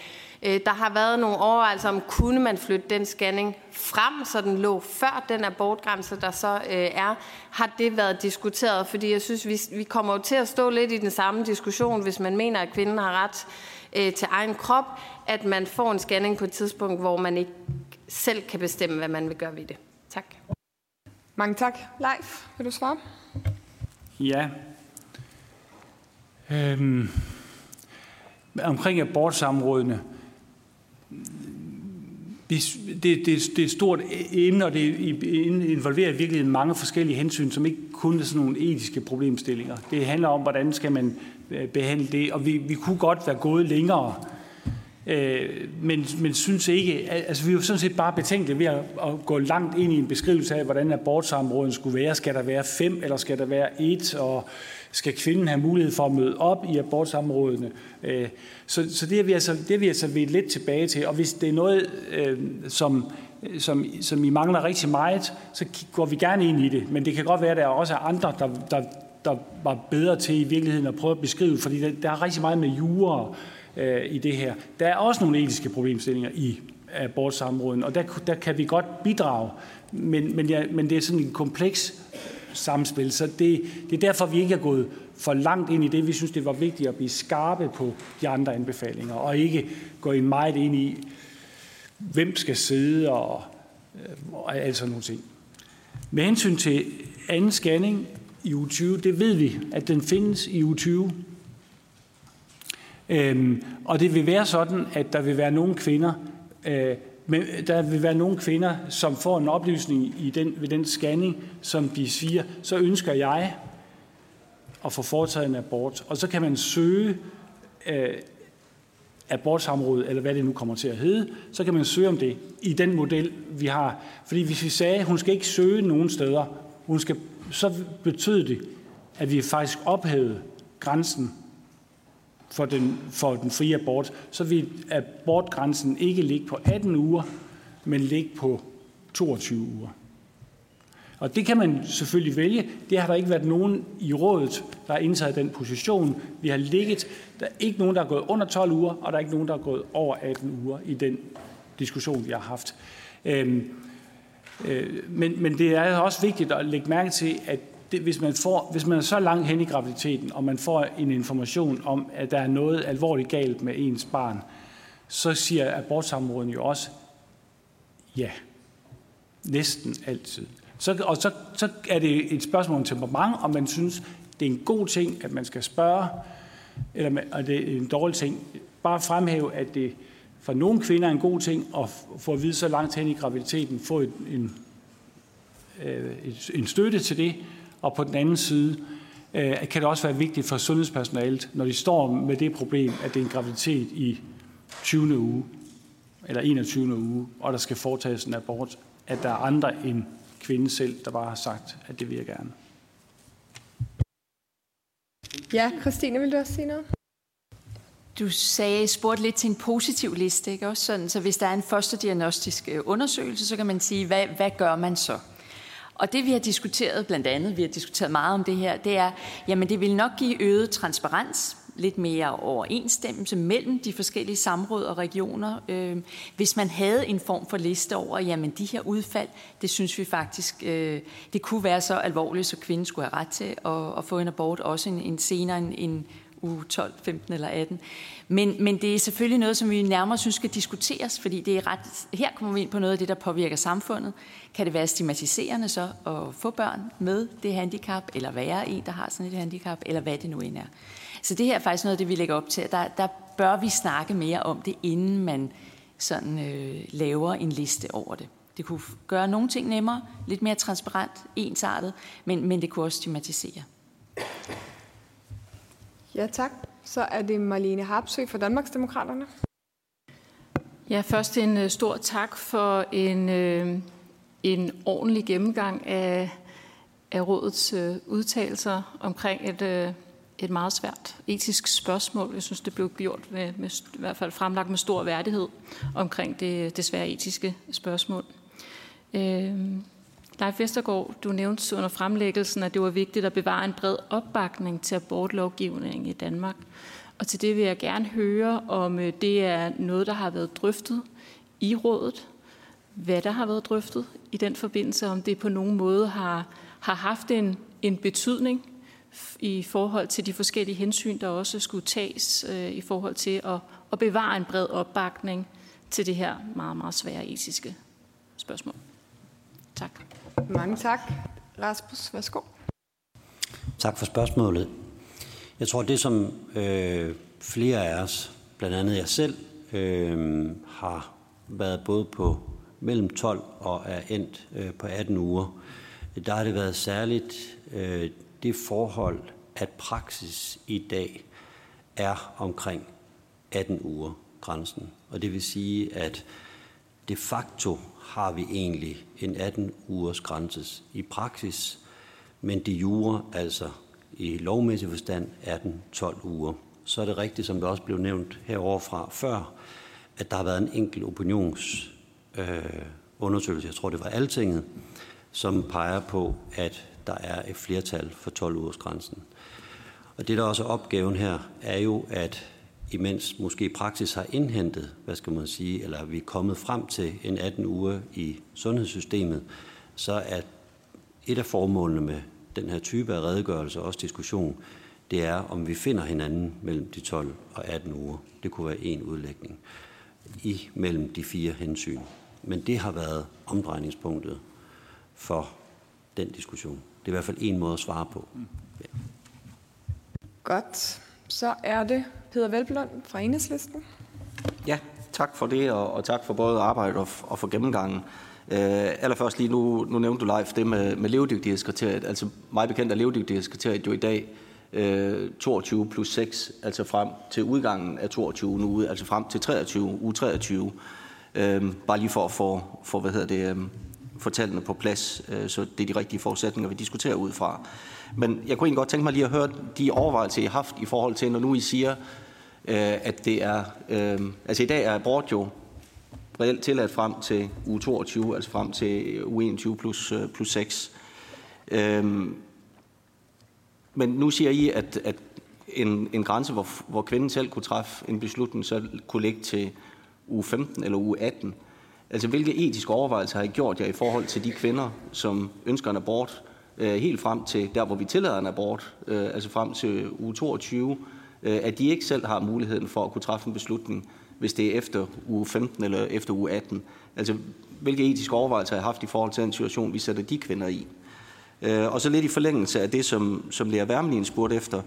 Øh, der har været nogle overvejelser om, kunne man flytte den scanning frem, så den lå før den abortgrænse, der så øh, er. Har det været diskuteret? Fordi jeg synes, vi, vi kommer jo til at stå lidt i den samme diskussion, hvis man mener, at kvinden har ret øh, til egen krop, at man får en scanning på et tidspunkt, hvor man ikke selv kan bestemme, hvad man vil gøre ved det. Tak. Mange tak. Leif, vil du svare? Ja. Øhm, omkring abortsamrådene. Det, det, det, det er et stort emne, og det involverer virkelig mange forskellige hensyn, som ikke kun er sådan nogle etiske problemstillinger. Det handler om, hvordan skal man Øh, behandle det, og vi, vi kunne godt være gået længere, øh, men, men synes ikke, altså vi er jo sådan set bare betænkelige ved at, at gå langt ind i en beskrivelse af, hvordan abortsamråden skulle være. Skal der være fem, eller skal der være et, og skal kvinden have mulighed for at møde op i abortsamrådene? Øh, så, så det er vi altså, det er vi altså ved lidt tilbage til, og hvis det er noget, øh, som, som, som I mangler rigtig meget, så går vi gerne ind i det, men det kan godt være, at der er også andre, der, der, der var bedre til i virkeligheden at prøve at beskrive, fordi der, der er rigtig meget med jure øh, i det her. Der er også nogle etiske problemstillinger i abortsamråden, og der, der kan vi godt bidrage, men, men, ja, men det er sådan en kompleks samspil. Så det, det er derfor, vi ikke er gået for langt ind i det. Vi synes, det var vigtigt at blive skarpe på de andre anbefalinger, og ikke gå ind meget ind i, hvem skal sidde og, øh, og alt sådan nogle ting. Med hensyn til anden scanning i u 20, det ved vi, at den findes i u 20. Øhm, og det vil være sådan, at der vil være nogle kvinder, øh, men der vil være nogle kvinder, som får en oplysning i den, ved den scanning, som de siger, så ønsker jeg at få foretaget en abort. Og så kan man søge øh, abortsamråd, eller hvad det nu kommer til at hedde, så kan man søge om det i den model, vi har. Fordi hvis vi sagde, at hun skal ikke søge nogen steder, hun skal, så betød det, at vi faktisk ophævede grænsen for den, for den frie abort, så vil abortgrænsen ikke ligge på 18 uger, men ligge på 22 uger. Og det kan man selvfølgelig vælge. Det har der ikke været nogen i rådet, der har indtaget den position. Vi har ligget, der er ikke nogen, der er gået under 12 uger, og der er ikke nogen, der er gået over 18 uger i den diskussion, vi har haft. Øhm, Øh, men, men det er også vigtigt at lægge mærke til, at det, hvis, man får, hvis man er så langt hen i graviditeten, og man får en information om, at der er noget alvorligt galt med ens barn, så siger abortsamråden jo også ja. Næsten altid. Så, og så, så er det et spørgsmål om temperament, om man synes, det er en god ting, at man skal spørge, eller og det er en dårlig ting. Bare fremhæve, at det for nogle kvinder er en god ting at få at vide så langt hen i graviditeten, få en, en, øh, en støtte til det, og på den anden side øh, kan det også være vigtigt for sundhedspersonalet, når de står med det problem, at det er en graviditet i 20. uge, eller 21. uge, og der skal foretages en abort, at der er andre end kvinden selv, der bare har sagt, at det vil jeg gerne. Ja, Christine, vil du også sige noget? Du sagde, spurgte lidt til en positiv liste, ikke også? Sådan, så hvis der er en fosterdiagnostisk øh, undersøgelse, så kan man sige, hvad, hvad gør man så? Og det vi har diskuteret, blandt andet, vi har diskuteret meget om det her, det er, jamen det vil nok give øget transparens, lidt mere overensstemmelse mellem de forskellige samråd og regioner. Øh, hvis man havde en form for liste over, jamen de her udfald, det synes vi faktisk, øh, det kunne være så alvorligt, så kvinden skulle have ret til at, at få en abort, også en, en senere en, en uge 12, 15 eller 18. Men, men det er selvfølgelig noget, som vi nærmere synes skal diskuteres, fordi det er ret, her kommer vi ind på noget af det, der påvirker samfundet. Kan det være stigmatiserende så at få børn med det handicap, eller være en, der har sådan et handicap, eller hvad det nu end er. Så det her er faktisk noget af det, vi lægger op til. Der, der bør vi snakke mere om det, inden man sådan øh, laver en liste over det. Det kunne gøre nogle ting nemmere, lidt mere transparent, ensartet, men, men det kunne også stigmatisere. Ja, tak. Så er det Marlene Harpsø fra Danmarksdemokraterne. Ja, først en øh, stor tak for en, øh, en ordentlig gennemgang af, af rådets øh, udtalelser omkring et, et meget svært etisk spørgsmål. Jeg synes, det blev gjort med, med i hvert fald fremlagt med stor værdighed omkring det, det svære etiske spørgsmål. Leif Vestergaard, du nævnte under fremlæggelsen, at det var vigtigt at bevare en bred opbakning til abortlovgivningen i Danmark. Og til det vil jeg gerne høre, om øh, det er noget, der har været drøftet i rådet, hvad der har været drøftet i den forbindelse, om det på nogen måde har, har haft en, en betydning i forhold til de forskellige hensyn, der også skulle tages øh, i forhold til at, at bevare en bred opbakning til det her meget, meget svære etiske spørgsmål. Tak. Mange tak. Rasmus, værsgo. Tak for spørgsmålet. Jeg tror, det som øh, flere af os, blandt andet jeg selv, øh, har været både på mellem 12 og er endt øh, på 18 uger, der har det været særligt øh, det forhold, at praksis i dag er omkring 18 uger grænsen. Og det vil sige, at de facto har vi egentlig en 18 ugers grænse i praksis, men de jure, altså i lovmæssig forstand, er den 12 uger. Så er det rigtigt, som det også blev nævnt heroverfra før, at der har været en enkelt opinionsundersøgelse, øh, jeg tror det var Altinget, som peger på, at der er et flertal for 12 ugers grænsen. Og det, der også er opgaven her, er jo, at imens måske praksis har indhentet, hvad skal man sige, eller vi er kommet frem til en 18 uger i sundhedssystemet, så er et af formålene med den her type af redegørelse og også diskussion, det er, om vi finder hinanden mellem de 12 og 18 uger. Det kunne være en udlægning i mellem de fire hensyn. Men det har været omdrejningspunktet for den diskussion. Det er i hvert fald en måde at svare på. Ja. Godt. Så er det Peter Velblund fra Enhedslisten. Ja, tak for det, og, og tak for både arbejdet og, og for gennemgangen. Uh, allerførst lige nu, nu nævnte du live det med, med levedygtighedskriteriet. Altså meget bekendt er levedygtighedskriteriet jo i dag øh, uh, 22 plus 6, altså frem til udgangen af 22 nu, altså frem til 23, uge 23. Uh, øh, bare lige for at få, for, hvad hedder det, um, for tallene på plads, så det er de rigtige forudsætninger, vi diskuterer ud fra. Men jeg kunne egentlig godt tænke mig lige at høre de overvejelser, I har haft i forhold til, når nu I siger, øh, at det er... Øh, altså i dag er abort jo reelt tilladt frem til uge 22, altså frem til uge 21 plus, øh, plus 6. Øh, men nu siger I, at, at en, en grænse, hvor, hvor kvinden selv kunne træffe en beslutning, så kunne ligge til uge 15 eller uge 18. Altså, hvilke etiske overvejelser har I gjort jer i forhold til de kvinder, som ønsker en abort, øh, helt frem til der, hvor vi tillader en abort, øh, altså frem til uge 22, øh, at de ikke selv har muligheden for at kunne træffe en beslutning, hvis det er efter uge 15 eller efter uge 18. Altså, hvilke etiske overvejelser har jeg haft i forhold til den situation, vi sætter de kvinder i? Øh, og så lidt i forlængelse af det, som, som Lea Wermelin spurgte efter.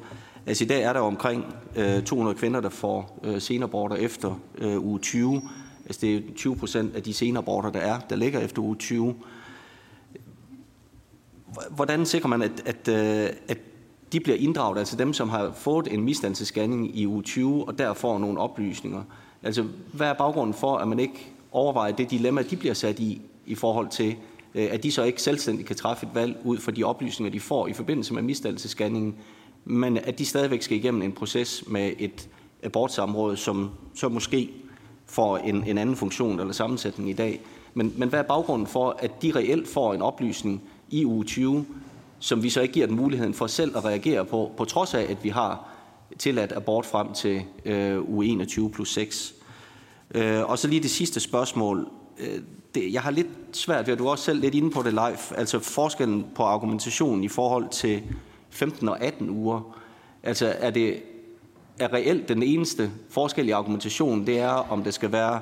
Altså i dag er der omkring øh, 200 kvinder, der får øh, senaborter efter øh, uge 20. Altså det er 20 procent af de senaborter, der er, der ligger efter uge 20. Hvordan sikrer man, at, at, øh, at de bliver inddraget, altså dem, som har fået en misdannelsesscanning i uge 20, og der får nogle oplysninger? Altså, hvad er baggrunden for, at man ikke overvejer det dilemma, de bliver sat i, i forhold til, øh, at de så ikke selvstændigt kan træffe et valg ud fra de oplysninger, de får i forbindelse med misdannelsesscanningen, men at de stadigvæk skal igennem en proces med et abortsamråd, som så måske får en, en anden funktion eller sammensætning i dag. Men, men hvad er baggrunden for, at de reelt får en oplysning i uge 20, som vi så ikke giver den muligheden for selv at reagere på, på trods af, at vi har tilladt abort frem til øh, uge 21 plus 6. Øh, og så lige det sidste spørgsmål. Øh, det, jeg har lidt svært ved, at du også selv lidt inde på det live, altså forskellen på argumentationen i forhold til 15 og 18 uger. Altså er det er reelt den eneste forskel i argumentationen, det er, om det skal være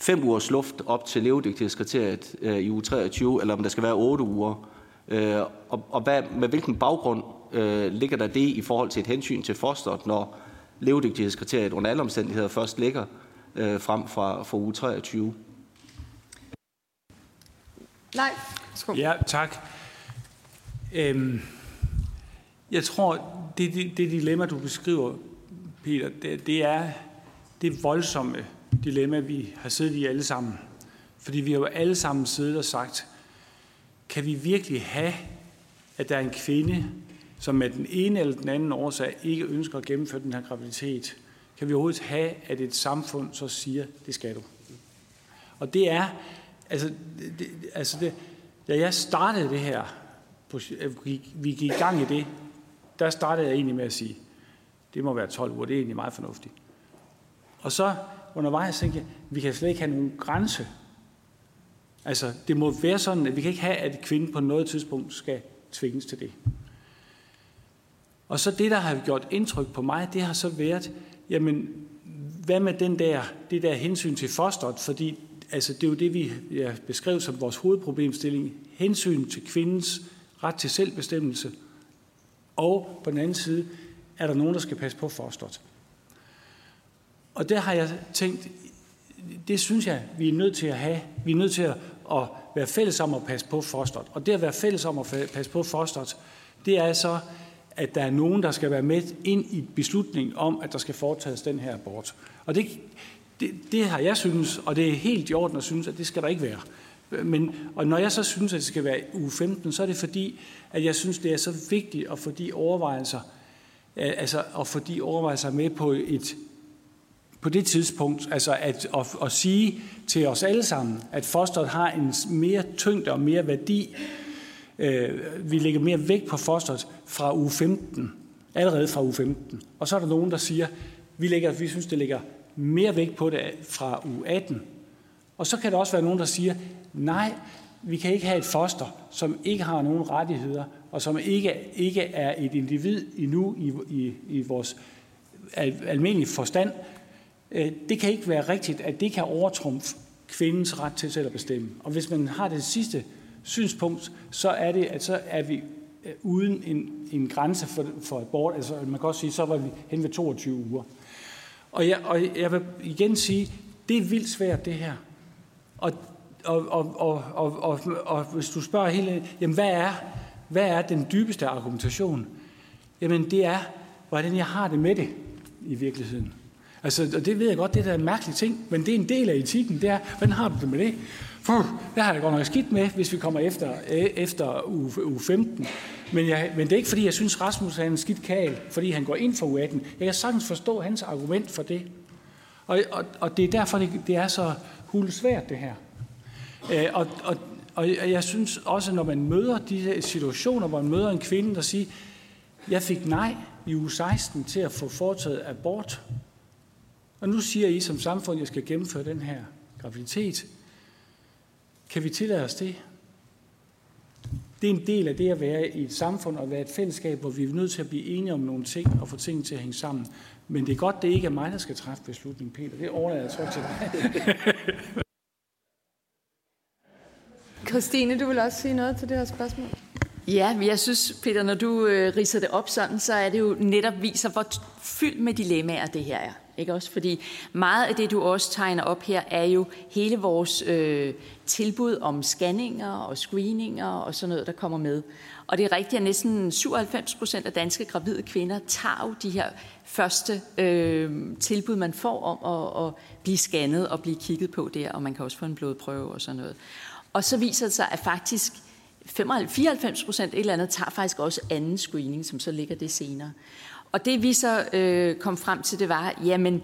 fem ugers luft op til levedygtighedskriteriet øh, i uge 23, eller om der skal være otte uger. Øh, og og hvad, med hvilken baggrund øh, ligger der det i forhold til et hensyn til fosteret, når levedygtighedskriteriet under alle omstændigheder først ligger øh, frem fra, fra uge 23? Nej. Skål. Ja, tak. Øhm, jeg tror, det, det, det dilemma, du beskriver, Peter, det, det er det voldsomme dilemma, vi har siddet i alle sammen. Fordi vi har jo alle sammen siddet og sagt, kan vi virkelig have, at der er en kvinde, som med den ene eller den anden årsag ikke ønsker at gennemføre den her graviditet? Kan vi overhovedet have, at et samfund så siger, det skal du? Og det er, altså, det, altså det, da jeg startede det her, vi gik i gang i det, der startede jeg egentlig med at sige, det må være 12 uger, det er egentlig meget fornuftigt. Og så undervejs tænkte jeg, vi kan slet ikke have nogen grænse. Altså, det må være sådan, at vi kan ikke have, at kvinden på noget tidspunkt skal tvinges til det. Og så det, der har gjort indtryk på mig, det har så været, jamen, hvad med den der, det der hensyn til fosteret? Fordi altså, det er jo det, vi ja, beskrev som vores hovedproblemstilling. Hensyn til kvindens ret til selvbestemmelse. Og på den anden side, er der nogen, der skal passe på fosteret. Og der har jeg tænkt, det synes jeg, vi er nødt til at have. Vi er nødt til at, at være fælles om at passe på fosteret. Og det at være fælles om at passe på fosteret, det er så, at der er nogen, der skal være med ind i beslutningen om, at der skal foretages den her abort. Og det, det, det har jeg synes, og det er helt i orden at synes, at det skal der ikke være. Men, og når jeg så synes, at det skal være uge 15, så er det fordi, at jeg synes, det er så vigtigt at få de overvejelser, øh, altså at få de overvejelser med på et på det tidspunkt, altså at, at, at sige til os alle sammen, at fosteret har en mere tyngde og mere værdi. Øh, vi lægger mere vægt på fosteret fra uge 15, allerede fra uge 15. Og så er der nogen, der siger, vi, lægger, vi synes, det ligger mere vægt på det fra uge 18. Og så kan der også være nogen, der siger, nej, vi kan ikke have et foster, som ikke har nogen rettigheder, og som ikke, ikke er et individ endnu i, i, i vores al, almindelige forstand. Øh, det kan ikke være rigtigt, at det kan overtrumfe kvindens ret til selv at bestemme. Og hvis man har det sidste synspunkt, så er det, at så er vi øh, uden en, en grænse for, for abort. Altså man kan også sige, så var vi hen ved 22 uger. Og jeg, og jeg vil igen sige, det er vildt svært det her. Og, og, og, og, og, og, og hvis du spørger hele, jamen hvad er, hvad er den dybeste argumentation? Jamen det er, hvordan jeg har det med det i virkeligheden. Altså, og det ved jeg godt, det er en mærkelig ting, men det er en del af etikken, det er, hvordan har du det med det? For det har jeg godt nok skidt med, hvis vi kommer efter, øh, efter uge, uge 15. Men, jeg, men det er ikke, fordi jeg synes, Rasmus er en skidt kagel, fordi han går ind for uge 18. Jeg kan sagtens forstå hans argument for det. Og, og, og det er derfor, det, det er så hulsvært, det her. Øh, og, og, og jeg synes også, når man møder de situationer, hvor man møder en kvinde, der siger, jeg fik nej i uge 16 til at få foretaget abort, og nu siger I som samfund, at jeg skal gennemføre den her graviditet. Kan vi tillade os det? Det er en del af det at være i et samfund og være et fællesskab, hvor vi er nødt til at blive enige om nogle ting og få tingene til at hænge sammen. Men det er godt, det ikke er mig, der skal træffe beslutningen, Peter. Det overlader jeg så til dig. Christine, du vil også sige noget til det her spørgsmål? Ja, jeg synes, Peter, når du øh, riser det op sådan, så er det jo netop viser, hvor fyldt med dilemmaer det her er. Ikke også? Fordi meget af det, du også tegner op her, er jo hele vores øh, tilbud om scanninger og screeninger og sådan noget, der kommer med. Og det er rigtigt, at næsten 97 procent af danske gravide kvinder tager jo de her første øh, tilbud, man får om at, at blive scannet og blive kigget på der, og man kan også få en blodprøve og sådan noget. Og så viser det sig, at faktisk 94 procent eller andet tager faktisk også anden screening, som så ligger det senere. Og det vi så øh, kom frem til, det var, jamen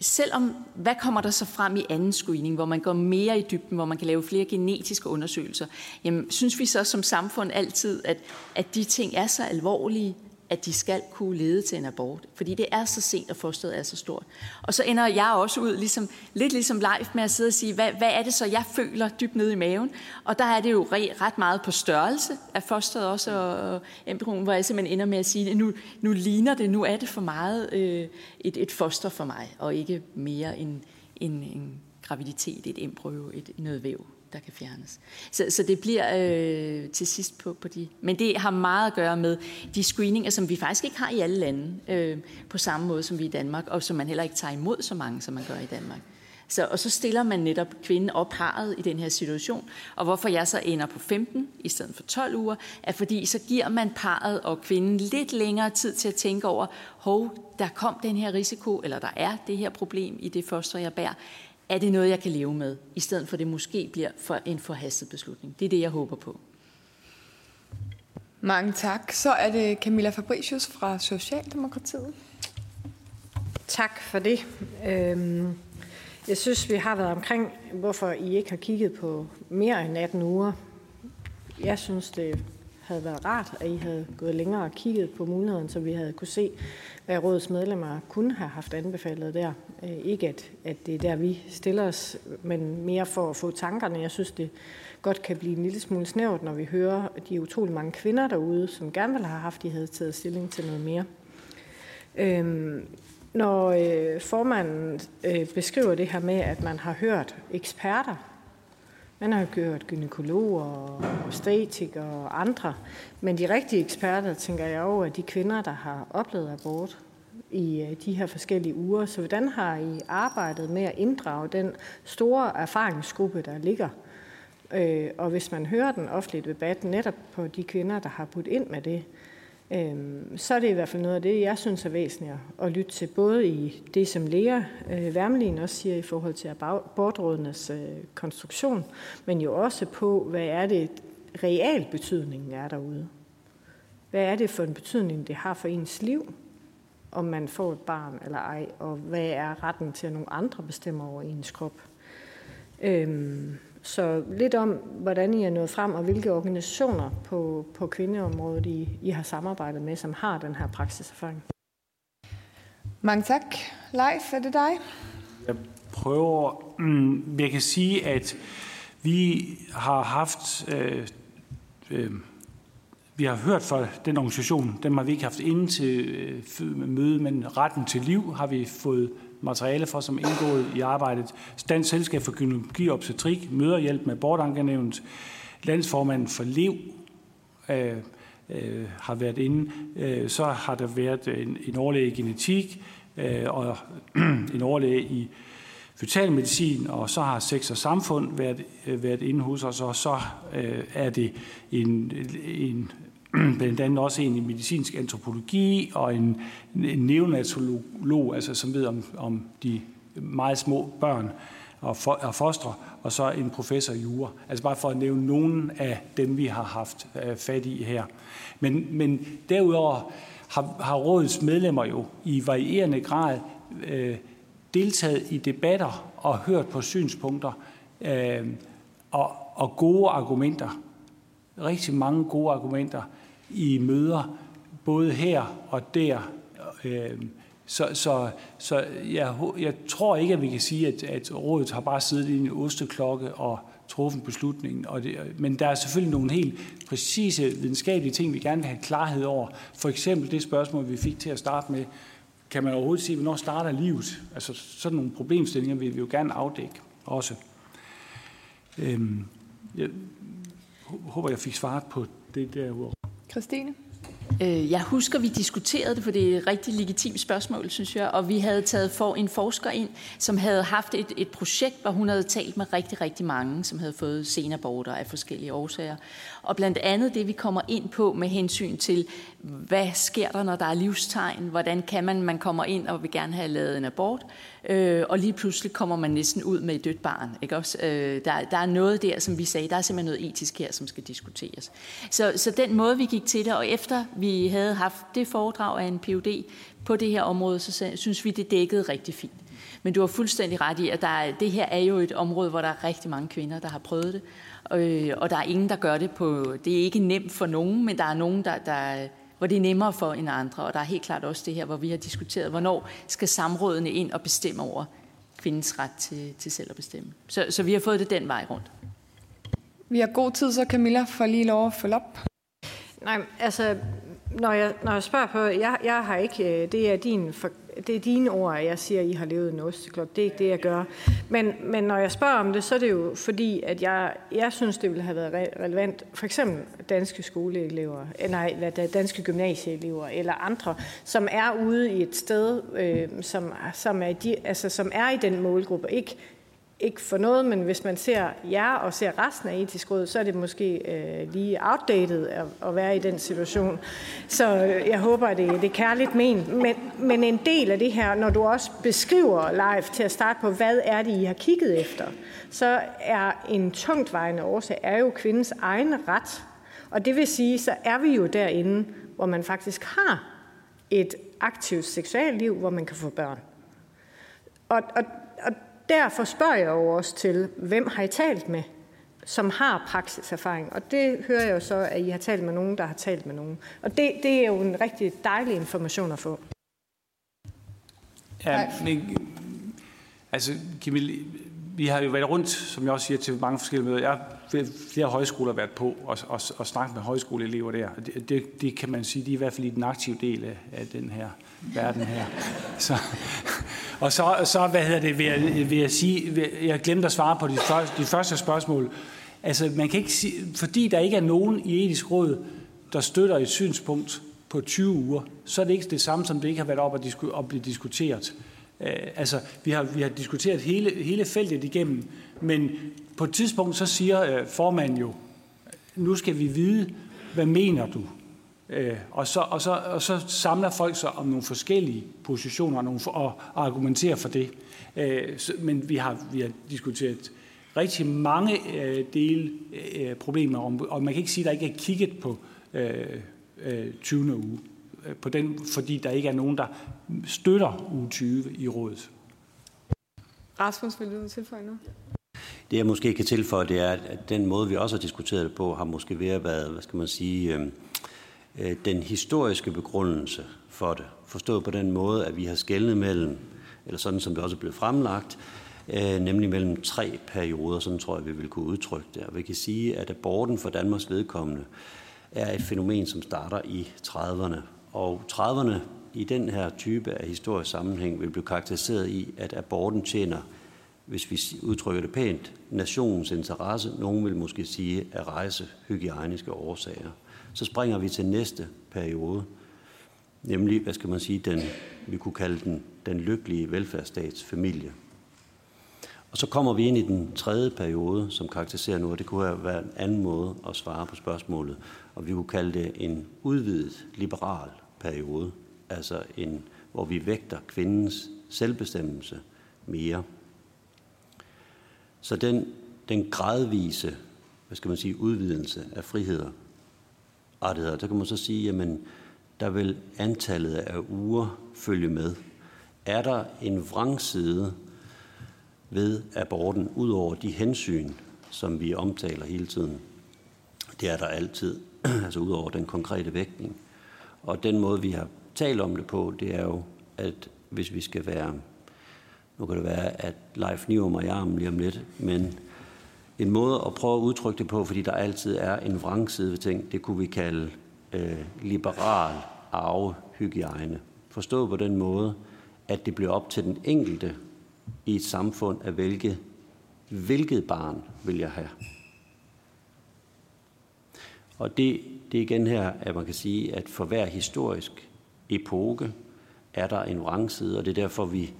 selvom, hvad kommer der så frem i anden screening, hvor man går mere i dybden, hvor man kan lave flere genetiske undersøgelser, jamen synes vi så som samfund altid, at, at de ting er så alvorlige, at de skal kunne lede til en abort. Fordi det er så sent, og fosteret er så stort. Og så ender jeg også ud, ligesom, lidt ligesom live, med at sidde og sige, hvad, hvad er det så, jeg føler dybt nede i maven? Og der er det jo ret meget på størrelse af fosteret også, og embryoen, hvor jeg simpelthen ender med at sige, nu, nu ligner det, nu er det for meget øh, et, et foster for mig, og ikke mere en, en, en graviditet, et embryo, et noget væv der kan fjernes. Så, så det bliver øh, til sidst på, på de... Men det har meget at gøre med de screeninger, som vi faktisk ikke har i alle lande, øh, på samme måde som vi i Danmark, og som man heller ikke tager imod så mange, som man gør i Danmark. Så, og så stiller man netop kvinden op parret i den her situation. Og hvorfor jeg så ender på 15 i stedet for 12 uger, er fordi så giver man parret og kvinden lidt længere tid til at tænke over, hov, der kom den her risiko, eller der er det her problem i det foster, jeg bærer er det noget, jeg kan leve med, i stedet for at det måske bliver for en forhastet beslutning. Det er det, jeg håber på. Mange tak. Så er det Camilla Fabricius fra Socialdemokratiet. Tak for det. Øhm, jeg synes, vi har været omkring, hvorfor I ikke har kigget på mere end 18 uger. Jeg synes, det havde været rart, at I havde gået længere og kigget på muligheden, så vi havde kunne se, hvad rådets medlemmer kunne have haft anbefalet der. Øh, ikke at, at det er der, vi stiller os, men mere for at få tankerne. Jeg synes, det godt kan blive en lille smule snævert, når vi hører de utrolig mange kvinder derude, som gerne vil have haft, de havde taget stilling til noget mere. Øhm, når øh, formanden øh, beskriver det her med, at man har hørt eksperter man har gjort gynekologer og obstetikere og andre. Men de rigtige eksperter, tænker jeg over, de kvinder, der har oplevet abort i øh, de her forskellige uger. Så hvordan har I arbejdet med at inddrage den store erfaringsgruppe, der ligger? Øh, og hvis man hører den offentlige debat netop på de kvinder, der har budt ind med det, Øhm, så er det i hvert fald noget af det, jeg synes er væsentligt at lytte til, både i det, som læger øh, Værmelin også siger i forhold til abortrådenes øh, konstruktion, men jo også på, hvad er det real betydningen er derude. Hvad er det for en betydning, det har for ens liv, om man får et barn eller ej, og hvad er retten til, at nogle andre bestemmer over ens krop. Øhm, så lidt om, hvordan I er nået frem, og hvilke organisationer på, på kvindeområdet I, I har samarbejdet med, som har den her praksiserfaring. Mange tak. Leif, er det dig? Jeg prøver, mm, jeg kan sige, at Vi har haft øh, øh, vi har hørt fra den organisation, dem har vi ikke haft inde til øh, møde, men retten til liv har vi fået materiale for, som indgået i arbejdet. Dansk Selskab for Gynologi og Obstetrik, Møderhjælp med bordankenævnt, Landsformanden for Liv øh, øh, har været inde. Øh, så har der været en, en overlæge i genetik øh, og en overlæge i fetalmedicin, og så har sex og samfund været, øh, været inde hos os, og så øh, er det en, en blandt andet også en i medicinsk antropologi og en, neonatolog, altså som ved om, om de meget små børn og, for, og fostre, og så en professor i jura. Altså bare for at nævne nogen af dem, vi har haft øh, fat i her. Men, men derudover har, har rådets medlemmer jo i varierende grad øh, deltaget i debatter og hørt på synspunkter øh, og, og gode argumenter. Rigtig mange gode argumenter i møder, både her og der. Øhm, så, så, så jeg, jeg tror ikke, at vi kan sige, at, at rådet har bare siddet i en osteklokke og truffet beslutningen. Og det, men der er selvfølgelig nogle helt præcise videnskabelige ting, vi gerne vil have klarhed over. For eksempel det spørgsmål, vi fik til at starte med, kan man overhovedet sige, hvornår starter livet? Altså sådan nogle problemstillinger vil vi jo gerne afdække også. Øhm, jeg håber, jeg fik svaret på det der. Christine? Øh, jeg husker, vi diskuterede det, for det er et rigtig legitimt spørgsmål, synes jeg. Og vi havde taget for en forsker ind, som havde haft et, et projekt, hvor hun havde talt med rigtig, rigtig mange, som havde fået senaborter af forskellige årsager. Og blandt andet det, vi kommer ind på med hensyn til, hvad sker der, når der er livstegn? Hvordan kan man, man kommer ind og vil gerne have lavet en abort, øh, og lige pludselig kommer man næsten ud med et dødt barn. Ikke også? Øh, der, der er noget der, som vi sagde, der er simpelthen noget etisk her, som skal diskuteres. Så, så den måde, vi gik til det, og efter vi havde haft det foredrag af en PUD på det her område, så synes vi, det dækkede rigtig fint. Men du har fuldstændig ret i, at der er, det her er jo et område, hvor der er rigtig mange kvinder, der har prøvet det. Øh, og der er ingen, der gør det på... Det er ikke nemt for nogen, men der er nogen, der, der, hvor det er nemmere for end andre. Og der er helt klart også det her, hvor vi har diskuteret, hvornår skal samrådene ind og bestemme over kvindens ret til, til selv at bestemme. Så, så vi har fået det den vej rundt. Vi har god tid, så Camilla får lige lov at følge op. Nej, altså, når jeg, når jeg spørger på, jeg, jeg har ikke, øh, det er din for, det er dine ord, jeg siger, at I har levet en osteklok. Det er ikke det, jeg gør. Men, men når jeg spørger om det, så er det jo fordi, at jeg, jeg synes, det ville have været relevant. For eksempel danske skoleelever, eh, nej, hvad danske gymnasieelever eller andre, som er ude i et sted, øh, som, som, er de, altså, som er i den målgruppe. Ikke ikke for noget, men hvis man ser jer og ser resten af etisk råd, så er det måske øh, lige outdated at, at være i den situation. Så øh, jeg håber, at det, det er kærligt men. men. Men en del af det her, når du også beskriver live til at starte på, hvad er det, I har kigget efter, så er en tungtvejende årsag er jo kvindens egen ret. Og det vil sige, så er vi jo derinde, hvor man faktisk har et aktivt seksualliv, hvor man kan få børn. Og, og Derfor spørger jeg jo også til, hvem har I talt med, som har praksiserfaring? Og det hører jeg jo så, at I har talt med nogen, der har talt med nogen. Og det, det er jo en rigtig dejlig information at få. Ja, men, altså, Camille, vi har jo været rundt, som jeg også siger, til mange forskellige møder. Jeg har flere højskoler været på og, og, og snakket med højskoleelever der. Det, det, det kan man sige, de er i hvert fald i den aktive del af, af den her verden her. Så, og så, så hvad hedder det, vil jeg, vil jeg sige, vil, jeg glemte at svare på de første, de første spørgsmål. Altså, man kan ikke sige, fordi der ikke er nogen i etisk råd, der støtter et synspunkt på 20 uger, så er det ikke det samme, som det ikke har været op at, disku, at blive diskuteret. Uh, altså, vi har, vi har diskuteret hele, hele feltet igennem, men på et tidspunkt så siger uh, formanden jo, nu skal vi vide, hvad mener du? Øh, og, så, og, så, og så samler folk sig om nogle forskellige positioner og, nogle, og, og argumenterer for det. Øh, så, men vi har, vi har diskuteret rigtig mange øh, dele øh, problemer, om, og man kan ikke sige, at der ikke er kigget på øh, øh, 20. uge, øh, på den, fordi der ikke er nogen, der støtter uge 20 i rådet. Rasmus, vil du tilføje noget? Det jeg måske kan tilføje, det er, at den måde, vi også har diskuteret det på, har måske været, hvad skal man sige, øh, Øh, Øh, den historiske begrundelse for det. Forstået på den måde, at vi har skældnet mellem, eller sådan som det også er blevet fremlagt, øh, nemlig mellem tre perioder, sådan tror jeg, vi vil kunne udtrykke det. Og vi kan sige, at aborten for Danmarks vedkommende er et fænomen, som starter i 30'erne. Og 30'erne i den her type af historisk sammenhæng vil blive karakteriseret i, at aborten tjener, hvis vi udtrykker det pænt, nationens interesse. Nogen vil måske sige at rejse hygiejniske årsager. Så springer vi til næste periode, nemlig, hvad skal man sige, den, vi kunne kalde den, den lykkelige velfærdsstatsfamilie. Og så kommer vi ind i den tredje periode, som karakteriserer nu, og det kunne være en anden måde at svare på spørgsmålet, og vi kunne kalde det en udvidet liberal periode, altså en, hvor vi vægter kvindens selvbestemmelse mere. Så den, den gradvise, hvad skal man sige, udvidelse af friheder, rettigheder, der kan man så sige, jamen, der vil antallet af uger følge med. Er der en vrangside ved aborten, ud over de hensyn, som vi omtaler hele tiden? Det er der altid, altså ud over den konkrete vægtning. Og den måde, vi har talt om det på, det er jo, at hvis vi skal være, nu kan det være, at Leif Nivum og jeg om lige om lidt, men en måde at prøve at udtrykke det på, fordi der altid er en vrangside ved ting, det kunne vi kalde øh, liberal arvehygiejne. Forstået på den måde, at det bliver op til den enkelte i et samfund at vælge, hvilket barn vil jeg have. Og det, det er igen her, at man kan sige, at for hver historisk epoke er der en vrangside, og det er derfor, vi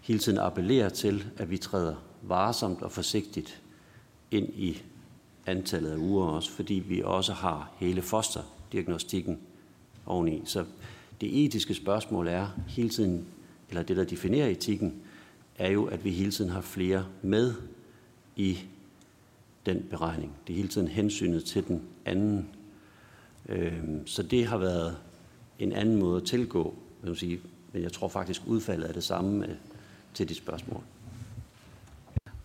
hele tiden appellerer til, at vi træder varsomt og forsigtigt ind i antallet af uger også, fordi vi også har hele fosterdiagnostikken oveni. Så det etiske spørgsmål er hele tiden, eller det, der definerer etikken, er jo, at vi hele tiden har flere med i den beregning. Det er hele tiden hensynet til den anden. Øhm, så det har været en anden måde at tilgå, vil man sige. men jeg tror faktisk, udfaldet er det samme øh, til de spørgsmål.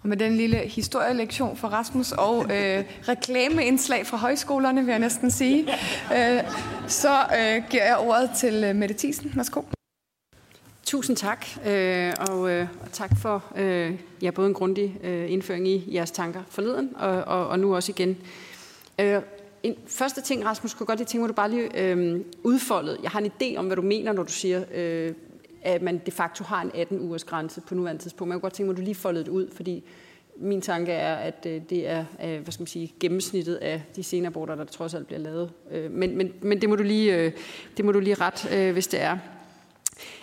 Og med den lille historielektion for Rasmus og øh, reklameindslag fra højskolerne, vil jeg næsten sige, øh, så øh, giver jeg ordet til øh, Mette Thiesen. Værsgo. Tusind tak, øh, og, øh, og tak for øh, ja, både en grundig øh, indføring i jeres tanker forleden, og, og, og nu også igen. Øh, en første ting, Rasmus, kunne godt lige tænke mig, at du bare lige øh, udfoldet. Jeg har en idé om, hvad du mener, når du siger, øh, at man de facto har en 18-ugers grænse på nuværende tidspunkt. Man kunne godt tænke mig, at du lige foldede det ud, fordi min tanke er, at øh, det er øh, hvad skal man sige, gennemsnittet af de senaborter, der trods alt bliver lavet. Øh, men, men, men det må du lige, det må du lige ret, hvis det er.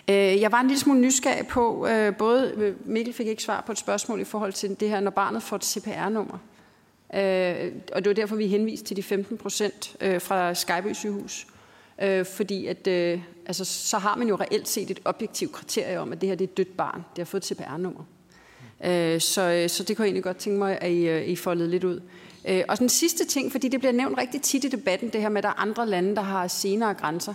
Jeg var en lille smule nysgerrig på, både Mikkel fik ikke svar på et spørgsmål i forhold til det her, når barnet får et CPR-nummer. Og det var derfor, vi henviste til de 15 procent fra Skyby sygehus. Øh, Fordi at, øh, altså, så har man jo reelt set et objektivt kriterie om, at det her det er et dødt barn. Det har fået et CPR-nummer. Øh, så, øh, så det kunne jeg egentlig godt tænke mig, at I, I foldede lidt ud. Og den sidste ting, fordi det bliver nævnt rigtig tit i debatten, det her med, at der er andre lande, der har senere grænser.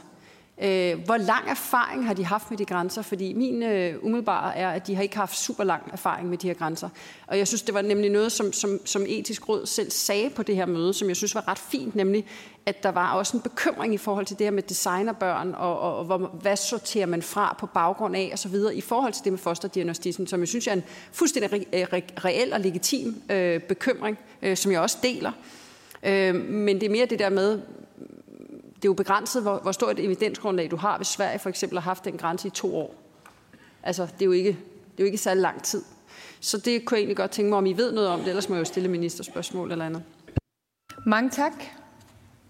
Øh, hvor lang erfaring har de haft med de grænser? Fordi min øh, umiddelbare er, at de har ikke haft super lang erfaring med de her grænser. Og jeg synes, det var nemlig noget, som, som, som etisk råd selv sagde på det her møde, som jeg synes var ret fint, nemlig at der var også en bekymring i forhold til det her med designerbørn, og, og, og hvor, hvad sorterer man fra på baggrund af, og så videre, i forhold til det med fosterdiagnostikken, som jeg synes er en fuldstændig re, øh, re, reel og legitim øh, bekymring, øh, som jeg også deler. Øh, men det er mere det der med, det er jo begrænset, hvor, hvor stort et evidensgrundlag du har, hvis Sverige for eksempel har haft den grænse i to år. Altså, det er jo ikke, det er jo ikke særlig lang tid. Så det kunne jeg egentlig godt tænke mig, om I ved noget om det, ellers må jeg jo stille ministerspørgsmål eller andet. Mange tak.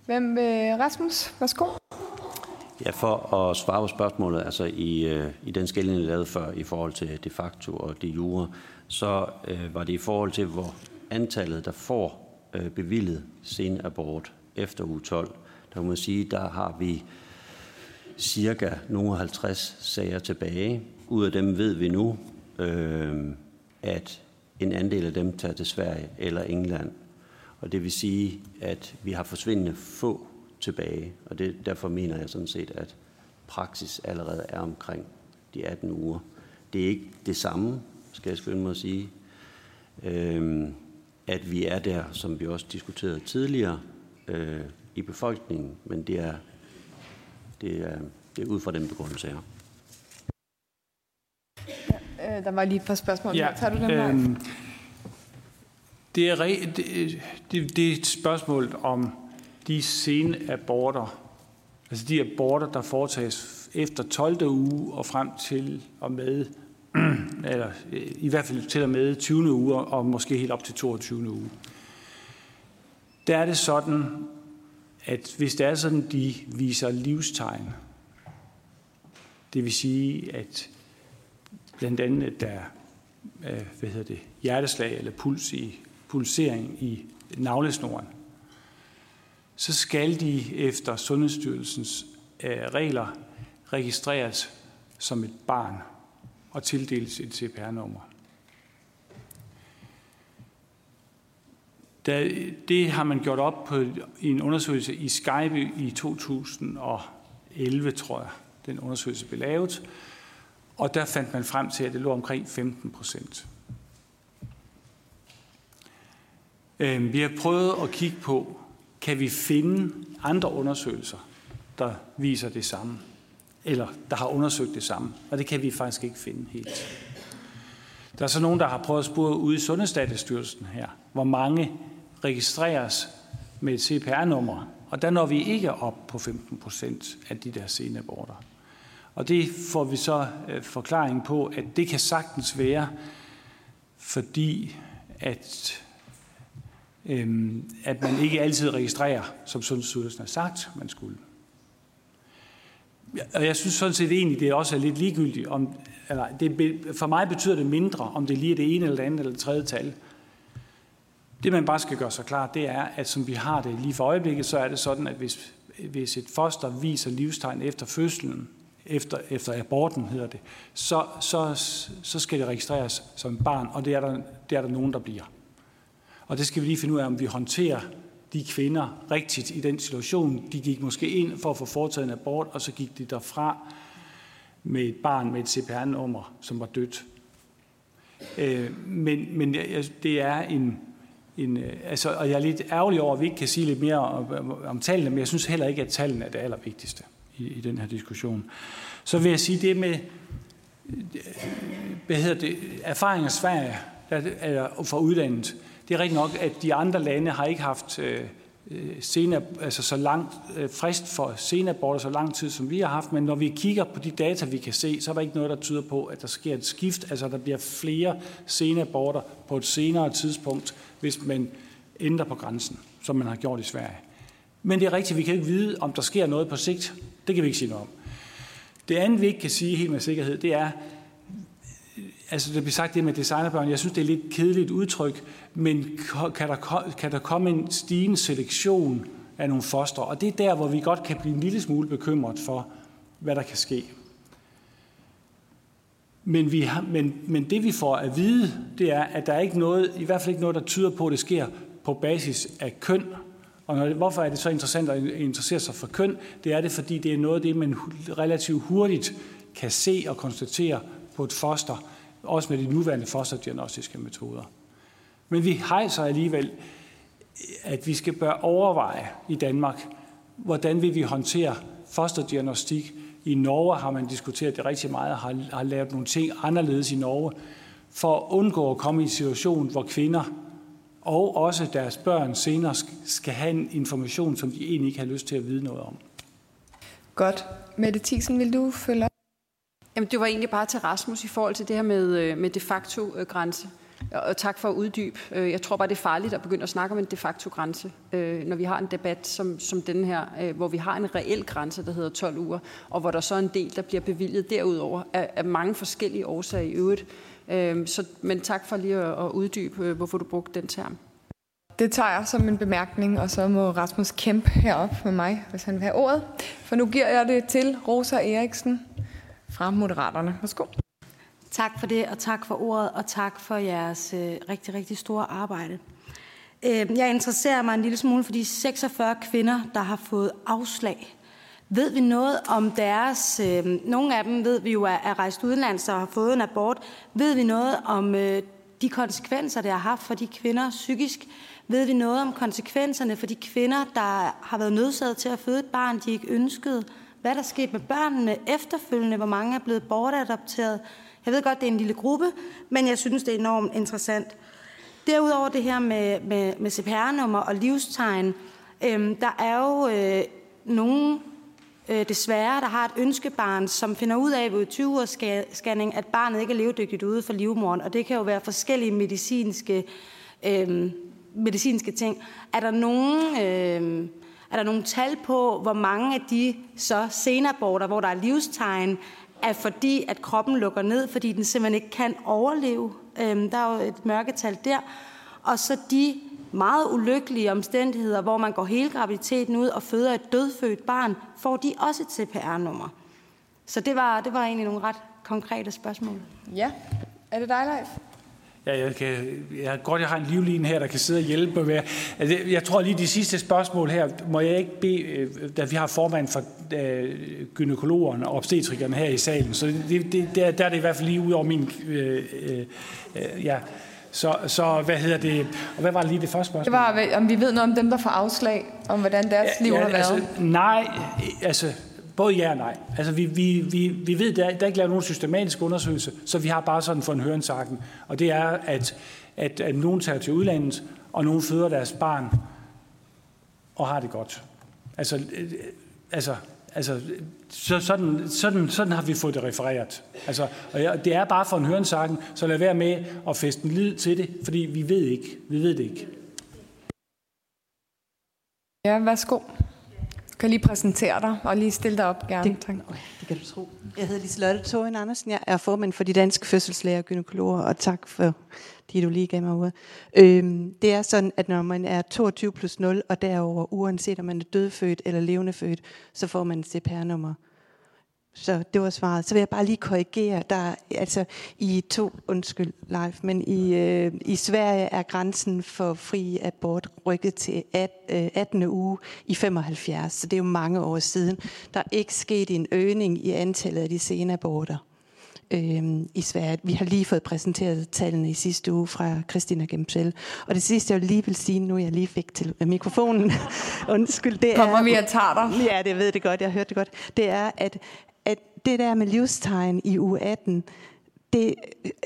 Hvem vil Rasmus? Værsgo. Ja, for at svare på spørgsmålet, altså i, øh, i den skældning, jeg lavede før i forhold til de facto og de jure, så øh, var det i forhold til, hvor antallet, der får øh, bevillet sen abort efter uge 12, der må man sige, der har vi cirka nogle 50 sager tilbage. Ud af dem ved vi nu, øh, at en andel af dem tager til Sverige eller England. Og det vil sige, at vi har forsvindende få tilbage. Og det, derfor mener jeg sådan set, at praksis allerede er omkring de 18 uger. Det er ikke det samme, skal jeg selvfølgelig må sige, øh, at vi er der, som vi også diskuterede tidligere, øh, i befolkningen, men det er, det er, det er ud fra den begrundelse her. Ja, øh, der var lige et par spørgsmål. Ja, Tager du dem øhm, det, er, det, det, det er et spørgsmål om de sene aborter, altså de aborter, der foretages efter 12. uge og frem til og med, eller i hvert fald til og med 20. uge og måske helt op til 22. uge. Der er det sådan, at hvis det er sådan, de viser livstegn, det vil sige, at blandt andet der er hvad hedder det, hjerteslag eller puls i, pulsering i navlesnoren, så skal de efter Sundhedsstyrelsens øh, regler registreres som et barn og tildeles et CPR-nummer. Det har man gjort op på i en undersøgelse i Skype i 2011, tror jeg. Den undersøgelse blev lavet. Og der fandt man frem til, at det lå omkring 15 procent. Øhm, vi har prøvet at kigge på, kan vi finde andre undersøgelser, der viser det samme, eller der har undersøgt det samme, og det kan vi faktisk ikke finde helt. Der er så nogen, der har prøvet at spore ude i Sundhedsdatastyrelsen her, hvor mange registreres med et CPR-nummer, og der når vi ikke op på 15 procent af de der senaborter. Og det får vi så øh, forklaring på, at det kan sagtens være, fordi at, øhm, at man ikke altid registrerer, som Sundhedsstyrelsen har sagt, man skulle. Og jeg synes sådan set egentlig, det også er lidt ligegyldigt. Om, eller det, for mig betyder det mindre, om det lige er det ene eller det andet eller det tredje tal. Det man bare skal gøre sig klart, det er, at som vi har det lige for øjeblikket, så er det sådan, at hvis, hvis et foster viser livstegn efter fødslen, efter, efter aborten hedder det, så, så, så skal det registreres som barn, og det er, der, det er der nogen, der bliver. Og det skal vi lige finde ud af, om vi håndterer de kvinder rigtigt i den situation. De gik måske ind for at få foretaget en abort, og så gik de derfra med et barn med et CPR-nummer, som var dødt. Øh, men men det er en, en, øh, altså, og jeg er lidt ærgerlig over, at vi ikke kan sige lidt mere om, om tallene, men jeg synes heller ikke, at tallene er det allervigtigste i, i den her diskussion. Så vil jeg sige det med øh, hvad hedder det, erfaring af Sverige eller fra udlandet. Det er rigtigt nok, at de andre lande har ikke haft øh, Øh, senere, altså så lang øh, frist for senaborter så lang tid, som vi har haft, men når vi kigger på de data, vi kan se, så er der ikke noget, der tyder på, at der sker et skift, altså der bliver flere senaborter på et senere tidspunkt, hvis man ændrer på grænsen, som man har gjort i Sverige. Men det er rigtigt, vi kan ikke vide, om der sker noget på sigt. Det kan vi ikke sige noget om. Det andet, vi ikke kan sige helt med sikkerhed, det er, altså det bliver sagt det med designerbørn, jeg synes, det er lidt kedeligt udtryk, men kan der, kan der komme en stigende selektion af nogle foster? Og det er der, hvor vi godt kan blive en lille smule bekymret for, hvad der kan ske. Men, vi har, men, men det vi får at vide, det er, at der er ikke noget, i hvert fald ikke noget, der tyder på, at det sker på basis af køn. Og når, hvorfor er det så interessant at interessere sig for køn? Det er det, fordi det er noget af det, man relativt hurtigt kan se og konstatere på et foster, også med de nuværende fosterdiagnostiske metoder. Men vi hejser alligevel, at vi skal bør overveje i Danmark, hvordan vil vi håndtere fosterdiagnostik. I Norge har man diskuteret det rigtig meget og har, har lavet nogle ting anderledes i Norge, for at undgå at komme i en situation, hvor kvinder og også deres børn senere skal have en information, som de egentlig ikke har lyst til at vide noget om. Godt. Mette Thiesen, vil du følge op? Jamen, det var egentlig bare til Rasmus i forhold til det her med, øh, med de facto-grænse. Øh, og tak for at uddybe. Øh, jeg tror bare, det er farligt at begynde at snakke om en de facto grænse, når vi har en debat som, som den her, hvor vi har en reel grænse, der hedder 12 uger, og hvor der så er en del, der bliver bevilget derudover af, af mange forskellige årsager i øvrigt. Øhm, så, men tak for lige at, at uddybe, hvorfor du brugte den term. Det tager jeg som en bemærkning, og så må Rasmus kæmpe herop med mig, hvis han vil have ordet. For nu giver jeg det til Rosa Eriksen fra Moderaterne. Værsgo. Tak for det, og tak for ordet, og tak for jeres øh, rigtig, rigtig store arbejde. Øh, jeg interesserer mig en lille smule for de 46 kvinder, der har fået afslag. Ved vi noget om deres, øh, nogle af dem ved vi jo er, er rejst udenlands og har fået en abort, ved vi noget om øh, de konsekvenser, det har haft for de kvinder psykisk? Ved vi noget om konsekvenserne for de kvinder, der har været nødsaget til at føde et barn, de ikke ønskede? Hvad der sket med børnene efterfølgende? Hvor mange er blevet bortadopteret? Jeg ved godt, det er en lille gruppe, men jeg synes, det er enormt interessant. Derudover det her med, med, med CPR-nummer og livstegn, øhm, der er jo øh, nogen øh, desværre, der har et ønskebarn, som finder ud af ved 20 års scanning, at barnet ikke er levedygtigt ude for livmoren, og det kan jo være forskellige medicinske, øh, medicinske ting. Er der nogen... Øh, er der nogle tal på, hvor mange af de så senaborter, hvor der er livstegn, er fordi, at kroppen lukker ned, fordi den simpelthen ikke kan overleve? Øhm, der er jo et mørketal der. Og så de meget ulykkelige omstændigheder, hvor man går hele graviditeten ud og føder et dødfødt barn, får de også et CPR-nummer. Så det var, det var egentlig nogle ret konkrete spørgsmål. Ja. Er det dig, Leif? Ja, jeg, kan, jeg godt, jeg har en livline her, der kan sidde og hjælpe med. Altså, jeg tror lige, de sidste spørgsmål her, må jeg ikke bede, øh, da vi har formand for øh, gynekologerne og obstetrikerne her i salen, så det, det, der, der er det i hvert fald lige ud over min... Øh, øh, øh ja. Så, så hvad hedder det? Og hvad var lige det første spørgsmål? Det var, om vi ved noget om dem, der får afslag, om hvordan deres ja, liv ja, har været. Altså, nej, altså Både ja og nej. Altså, vi, vi, vi, vi ved, der, der er ikke lavet nogen systematisk undersøgelse, så vi har bare sådan for en hørensakken. Og det er, at, at, at nogen tager til udlandet, og nogen føder deres barn og har det godt. Altså, øh, altså, altså så, sådan, sådan, sådan har vi fået det refereret. Altså, og jeg, det er bare for en hørensakken, så lad være med at feste en lid til det, fordi vi ved ikke. Vi ved det ikke. Ja, værsgo kan lige præsentere dig og lige stille dig op gerne. Det, øh, det kan du tro. Jeg hedder Liselotte Thorin Andersen. Jeg er formand for de danske fødselslæger og gynekologer, og tak for de du lige gav mig ordet. Øhm, det er sådan, at når man er 22 plus 0 og derover, uanset om man er dødfødt eller levende født, så får man et CPR-nummer. Så det var svaret. Så vil jeg bare lige korrigere. Der, altså, I to, undskyld live, men i, øh, i Sverige er grænsen for fri abort rykket til at, øh, 18. uge i 75, så det er jo mange år siden. Der er ikke sket en øgning i antallet af de sene aborter øh, i Sverige. Vi har lige fået præsenteret tallene i sidste uge fra Christina Gemsel. Og det sidste, jeg lige vil sige, nu jeg lige fik til mikrofonen, undskyld, det er... Kommer vi og tager dig? Ja, det ved det godt, jeg hørte det godt. Det er, at at det der med livstegn i u 18, det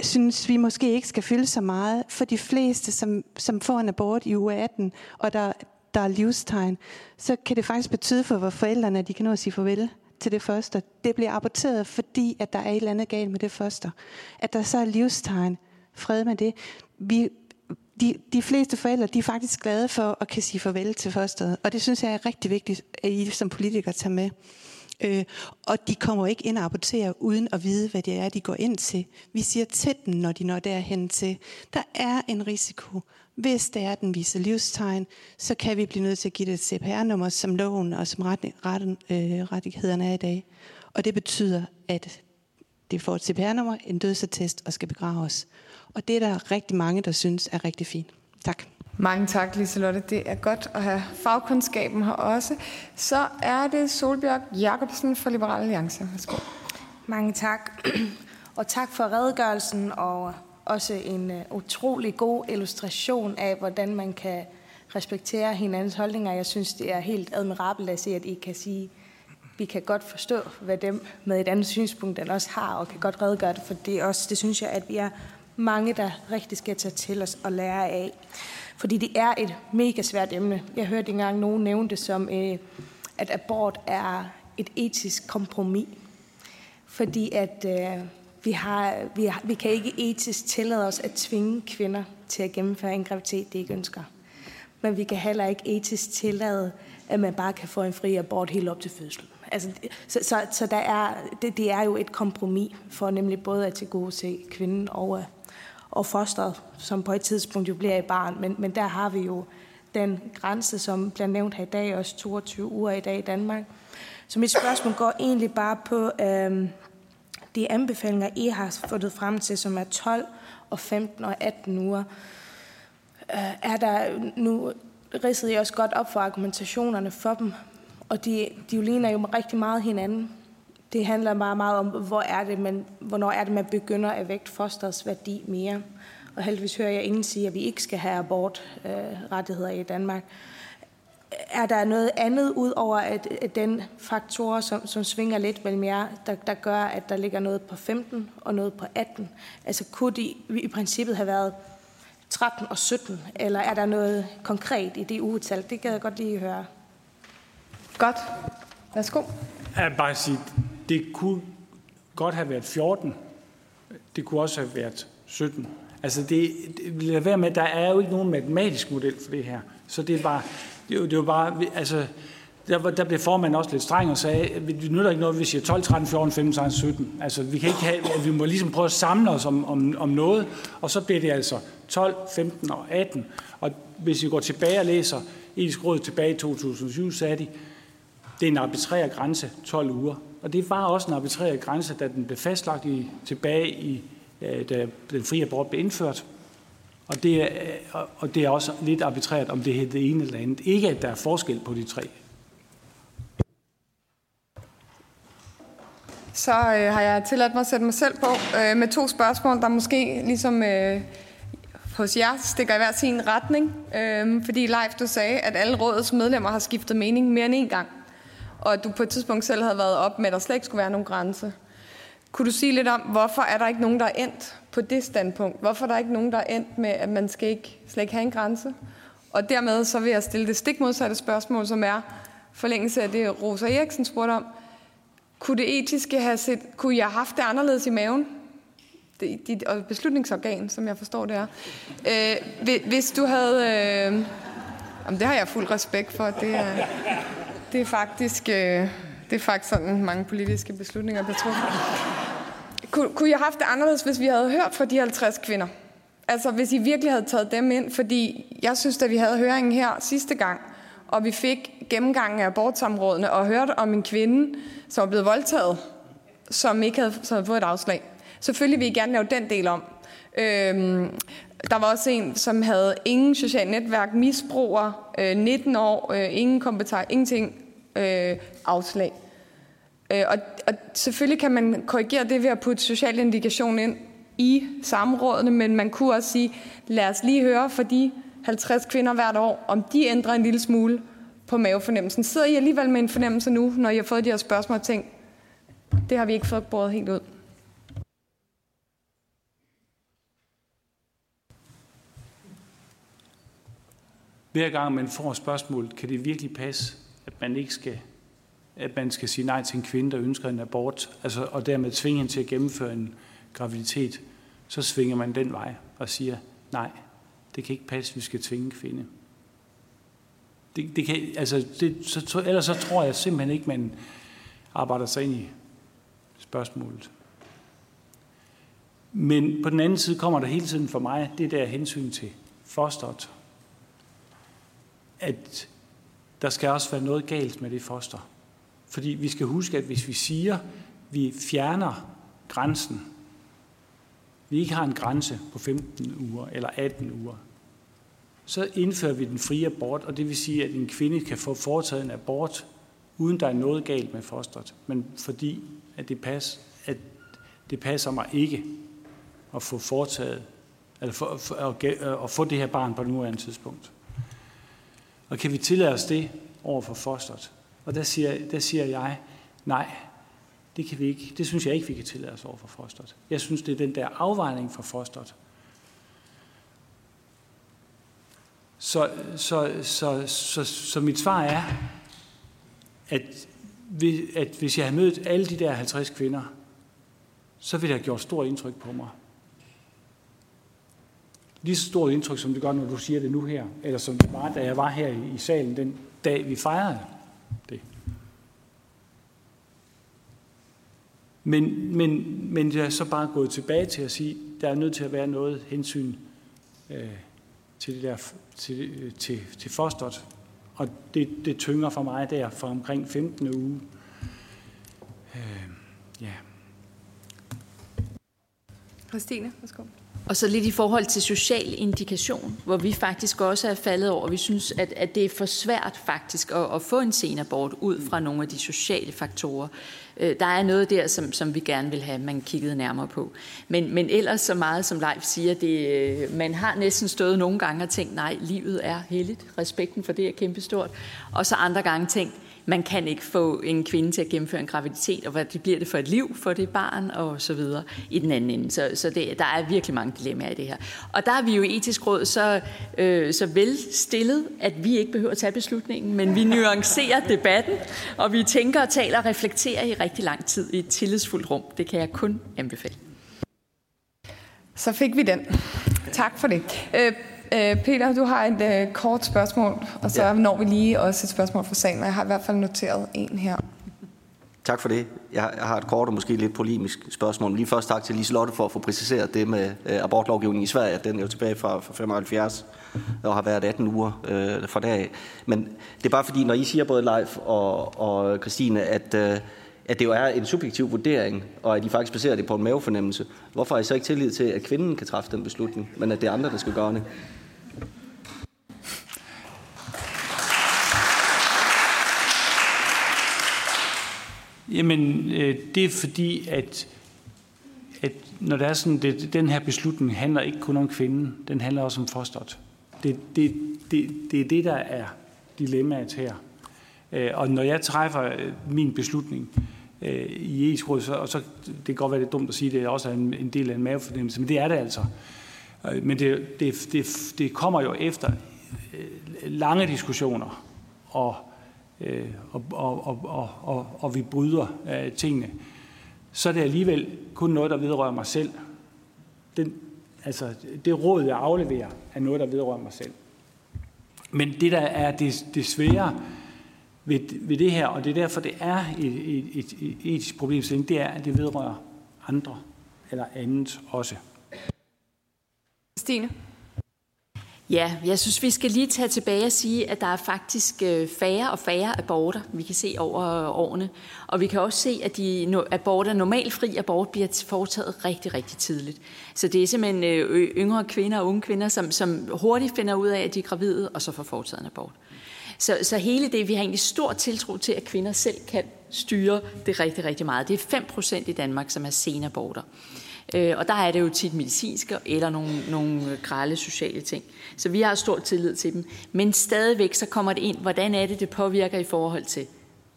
synes vi måske ikke skal fylde så meget. For de fleste, som, som får en abort i u 18, og der, der er livstegn, så kan det faktisk betyde for vores forældrene, at de kan nå at sige farvel til det første. Det bliver aborteret, fordi at der er et eller andet galt med det første. At der så er livstegn. Fred med det. Vi, de, de fleste forældre de er faktisk glade for at kan sige farvel til fosteret. Og det synes jeg er rigtig vigtigt, at I som politikere tager med. Øh, og de kommer ikke ind og rapporterer uden at vide, hvad det er, de går ind til. Vi siger til dem, når de når derhen til, der er en risiko. Hvis det er, den viser livstegn, så kan vi blive nødt til at give det et CPR-nummer, som loven og som retten, retten, øh, rettighederne er i dag. Og det betyder, at det får et CPR-nummer, en dødsattest og skal begraves. Og det er der rigtig mange, der synes er rigtig fint. Tak. Mange tak, Liselotte. Det er godt at have fagkundskaben her også. Så er det Solbjørg Jacobsen fra Liberal Alliance. Værsgo. Mange tak. Og tak for redegørelsen og også en øh, utrolig god illustration af, hvordan man kan respektere hinandens holdninger. Jeg synes, det er helt admirabelt at se, at I kan sige, vi kan godt forstå, hvad dem med et andet synspunkt den også har, og kan godt redegøre det for det også. Det synes jeg, at vi er mange, der rigtig skal tage til os og lære af. Fordi det er et mega svært emne. Jeg hørte engang nogen nævne det som, øh, at abort er et etisk kompromis. Fordi at øh, vi, har, vi, har, vi kan ikke etisk tillade os at tvinge kvinder til at gennemføre en graviditet, de ikke ønsker. Men vi kan heller ikke etisk tillade, at man bare kan få en fri abort helt op til fødslen. Altså, så så, så der er, det, det er jo et kompromis for nemlig både at tilgodese kvinden og og fosteret, som på et tidspunkt jo bliver i barn. Men, men der har vi jo den grænse, som bliver nævnt her i dag, også 22 uger i dag i Danmark. Så mit spørgsmål går egentlig bare på øh, de anbefalinger, I har fået frem til, som er 12 og 15 og 18 uger. Øh, er der nu ridsede I også godt op for argumentationerne for dem, og de, de jo ligner jo rigtig meget hinanden. Det handler bare meget om, hvor er det, man, hvornår er det, man begynder at vægte fosterets værdi mere. Og heldigvis hører jeg ingen sige, at vi ikke skal have abortrettigheder øh, i Danmark. er der noget andet ud over at, at den faktorer, som, som svinger lidt mellem jer, der, der gør, at der ligger noget på 15 og noget på 18? Altså kunne de i princippet have været 13 og 17, eller er der noget konkret i det ugetal? Det kan jeg godt lige høre. Godt. Værsgo. Jeg vil bare sige, det kunne godt have været 14. Det kunne også have været 17. Altså, det, det lad være med, der er jo ikke nogen matematisk model for det her. Så det er bare, det er, det var bare, altså, der, der blev formanden også lidt streng og sagde, vi nytter ikke noget, hvis vi siger 12, 13, 14, 15, 16, 17. Altså, vi, kan ikke have, vi må ligesom prøve at samle os om, om, om noget, og så bliver det altså 12, 15 og 18. Og hvis vi går tilbage og læser Etisk Råd tilbage i 2007, sagde de, det er en arbitrær grænse, 12 uger. Og det var også en arbitrær grænse, da den blev fastlagt i, tilbage i, øh, da den frie abort blev indført. Og det, er, øh, og det er også lidt arbitrært, om det er det ene eller andet. Ikke, at der er forskel på de tre. Så øh, har jeg tilladt mig at sætte mig selv på øh, med to spørgsmål, der måske ligesom øh, hos jer stikker i hver sin retning. Øh, fordi Leif, du sagde, at alle rådets medlemmer har skiftet mening mere end en gang. Og at du på et tidspunkt selv havde været op med, at der slet ikke skulle være nogen grænse. Kunne du sige lidt om, hvorfor er der ikke nogen, der er endt på det standpunkt? Hvorfor er der ikke nogen, der er endt med, at man skal ikke, slet ikke have en grænse? Og dermed så vil jeg stille det stik modsatte spørgsmål, som er forlængelse af det, Rosa Eriksen spurgte om. Kunne det etiske have set, kunne jeg have haft det anderledes i maven? Det, dit beslutningsorgan, som jeg forstår det er. Øh, hvis du havde... Øh, jamen, det har jeg fuld respekt for. Det er, det er faktisk... Øh, det er faktisk sådan mange politiske beslutninger der tror. Kun, kunne I have haft det anderledes, hvis vi havde hørt fra de 50 kvinder? Altså, hvis I virkelig havde taget dem ind, fordi jeg synes, at vi havde høringen her sidste gang, og vi fik gennemgangen af abortsområdene og hørte om en kvinde, som var blevet voldtaget, som ikke havde, som havde fået et afslag. Selvfølgelig vil I gerne lave den del om. Øhm, der var også en, som havde ingen social netværk, misbruger, øh, 19 år, øh, ingen kompetence, ingenting, øh, afslag. Øh, og, og selvfølgelig kan man korrigere det ved at putte social indikation ind i samrådene, men man kunne også sige, lad os lige høre for de 50 kvinder hvert år, om de ændrer en lille smule på mavefornemmelsen. Sidder I alligevel med en fornemmelse nu, når I har fået de her spørgsmål og tænkt, det har vi ikke fået båret helt ud? Hver gang man får spørgsmålet, kan det virkelig passe, at man ikke skal at man skal sige nej til en kvinde, der ønsker en abort, altså, og dermed tvinge hende til at gennemføre en graviditet, så svinger man den vej og siger, nej, det kan ikke passe, vi skal tvinge en kvinde. Det, det kan, altså, det, så, ellers så tror jeg simpelthen ikke, man arbejder sig ind i spørgsmålet. Men på den anden side kommer der hele tiden for mig det der hensyn til fosteret. At der skal også være noget galt med det foster. Fordi vi skal huske, at hvis vi siger, at vi fjerner grænsen, vi ikke har en grænse på 15 uger eller 18 uger, så indfører vi den frie abort, og det vil sige, at en kvinde kan få foretaget en abort, uden der er noget galt med fosteret, men fordi at det, pas, at det passer mig ikke at få foretaget, eller for, for, at, at få det her barn på nuværende tidspunkt. Og kan vi tillade os det over for fosteret, og der siger, der siger jeg, nej, det kan vi ikke. Det synes jeg ikke, vi kan tillade os over for fosteret. Jeg synes, det er den der afvejning for fosteret. Så, så, så, så, så mit svar er, at, at hvis jeg havde mødt alle de der 50 kvinder, så ville det have gjort stort indtryk på mig. Lige så stort indtryk, som det gør, når du siger det nu her, eller som det var, da jeg var her i, salen den dag, vi fejrede det. Men, men, men jeg er så bare gået tilbage til at sige, der er nødt til at være noget hensyn øh, til, det der, til, øh, til, til fosteret. Og det, det tynger for mig der fra omkring 15. uge. Øh, ja. Christine, værsgo. Og så lidt i forhold til social indikation, hvor vi faktisk også er faldet over. Vi synes, at, at det er for svært faktisk at, at få en senabort ud fra nogle af de sociale faktorer. Øh, der er noget der, som, som vi gerne vil have, man kiggede nærmere på. Men, men ellers så meget, som Leif siger, det, øh, man har næsten stået nogle gange og tænkt, nej, livet er heldigt. Respekten for det er kæmpestort. Og så andre gange tænkt, man kan ikke få en kvinde til at gennemføre en graviditet, og hvad det bliver det for et liv for det barn, og så videre i den anden ende. Så, så det, der er virkelig mange dilemmaer i det her. Og der er vi jo etisk råd så, øh, så vel stillet, at vi ikke behøver at tage beslutningen, men vi nuancerer debatten, og vi tænker og taler og reflekterer i rigtig lang tid i et tillidsfuldt rum. Det kan jeg kun anbefale. Så fik vi den. Tak for det. Øh, Øh, Peter, du har et øh, kort spørgsmål, og så ja. når vi lige også et spørgsmål fra salen, jeg har i hvert fald noteret en her. Tak for det. Jeg har et kort og måske lidt polemisk spørgsmål. Lige først tak til Liselotte for at få præciseret det med øh, abortlovgivningen i Sverige. Den er jo tilbage fra, fra 75 og har været 18 uger øh, fra dag Men det er bare fordi, når I siger både Leif og, og Christine, at, øh, at det jo er en subjektiv vurdering, og at I faktisk baserer det på en mavefornemmelse, hvorfor har I så ikke tillid til, at kvinden kan træffe den beslutning, men at det er andre, der skal gøre det? Jamen, øh, det er fordi, at, at når der er sådan, det, den her beslutning handler ikke kun om kvinden, den handler også om fosteret. Det, det, det, det er det, der er dilemmaet her. Øh, og når jeg træffer øh, min beslutning øh, i etisk råd, så, og så det kan godt være lidt dumt at sige, at det er også en, en del af en mavefornemmelse, men det er det altså. Øh, men det, det, det, det kommer jo efter øh, lange diskussioner og øh, og, og, og, og, og vi bryder øh, tingene, så er det alligevel kun noget, der vedrører mig selv. Den, altså, det råd, jeg afleverer, er noget, der vedrører mig selv. Men det, der er det, det svære ved, ved det her, og det er derfor, det er et, et, et, et etisk problem, det er, at det vedrører andre eller andet også. Stine? Ja, jeg synes, vi skal lige tage tilbage og sige, at der er faktisk øh, færre og færre aborter, vi kan se over øh, årene. Og vi kan også se, at de aborter, normalfri abort, bliver foretaget rigtig, rigtig tidligt. Så det er simpelthen øh, yngre kvinder og unge kvinder, som, som hurtigt finder ud af, at de er gravide, og så får foretaget en abort. Så, så hele det, vi har egentlig stor tiltro til, at kvinder selv kan styre det rigtig, rigtig meget. Det er 5 procent i Danmark, som er senaborter. aborter. Øh, og der er det jo tit medicinske eller nogle, nogle grælde sociale ting. Så vi har stor tillid til dem. Men stadigvæk så kommer det ind, hvordan er det, det påvirker i forhold til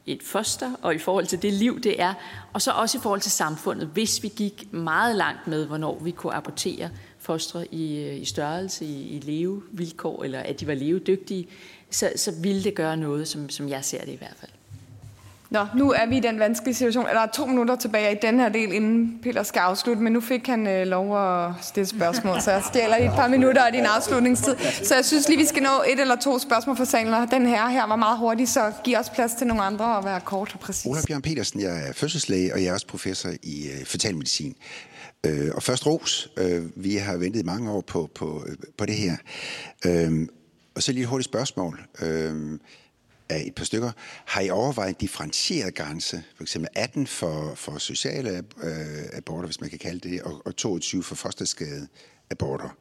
et foster, og i forhold til det liv, det er, og så også i forhold til samfundet, hvis vi gik meget langt med, hvornår vi kunne abortere fostre i, øh, i størrelse, i, i levevilkår, eller at de var levedygtige, så, så ville det gøre noget, som, som jeg ser det i hvert fald. Nå, nu er vi i den vanskelige situation. Der er to minutter tilbage i den her del, inden Peter skal afslutte, men nu fik han øh, lov at stille spørgsmål, så jeg stjæler et par minutter af din afslutningstid. Så jeg synes lige, vi skal nå et eller to spørgsmål fra salen, og den her her var meget hurtig, så giv os plads til nogle andre og være kort og præcis. Ola Bjørn Petersen, jeg er fødselslæge, og jeg er også professor i øh, fatalmedicin. Øh, og først ros. Øh, vi har ventet mange år på, på, øh, på det her. Øh, og så lige et hurtigt spørgsmål. Øh, af et par stykker. Har I overvejet en differentieret grænse, for eksempel 18 for, for sociale øh, aborter, hvis man kan kalde det, og, og 22 for fosterskade aborter?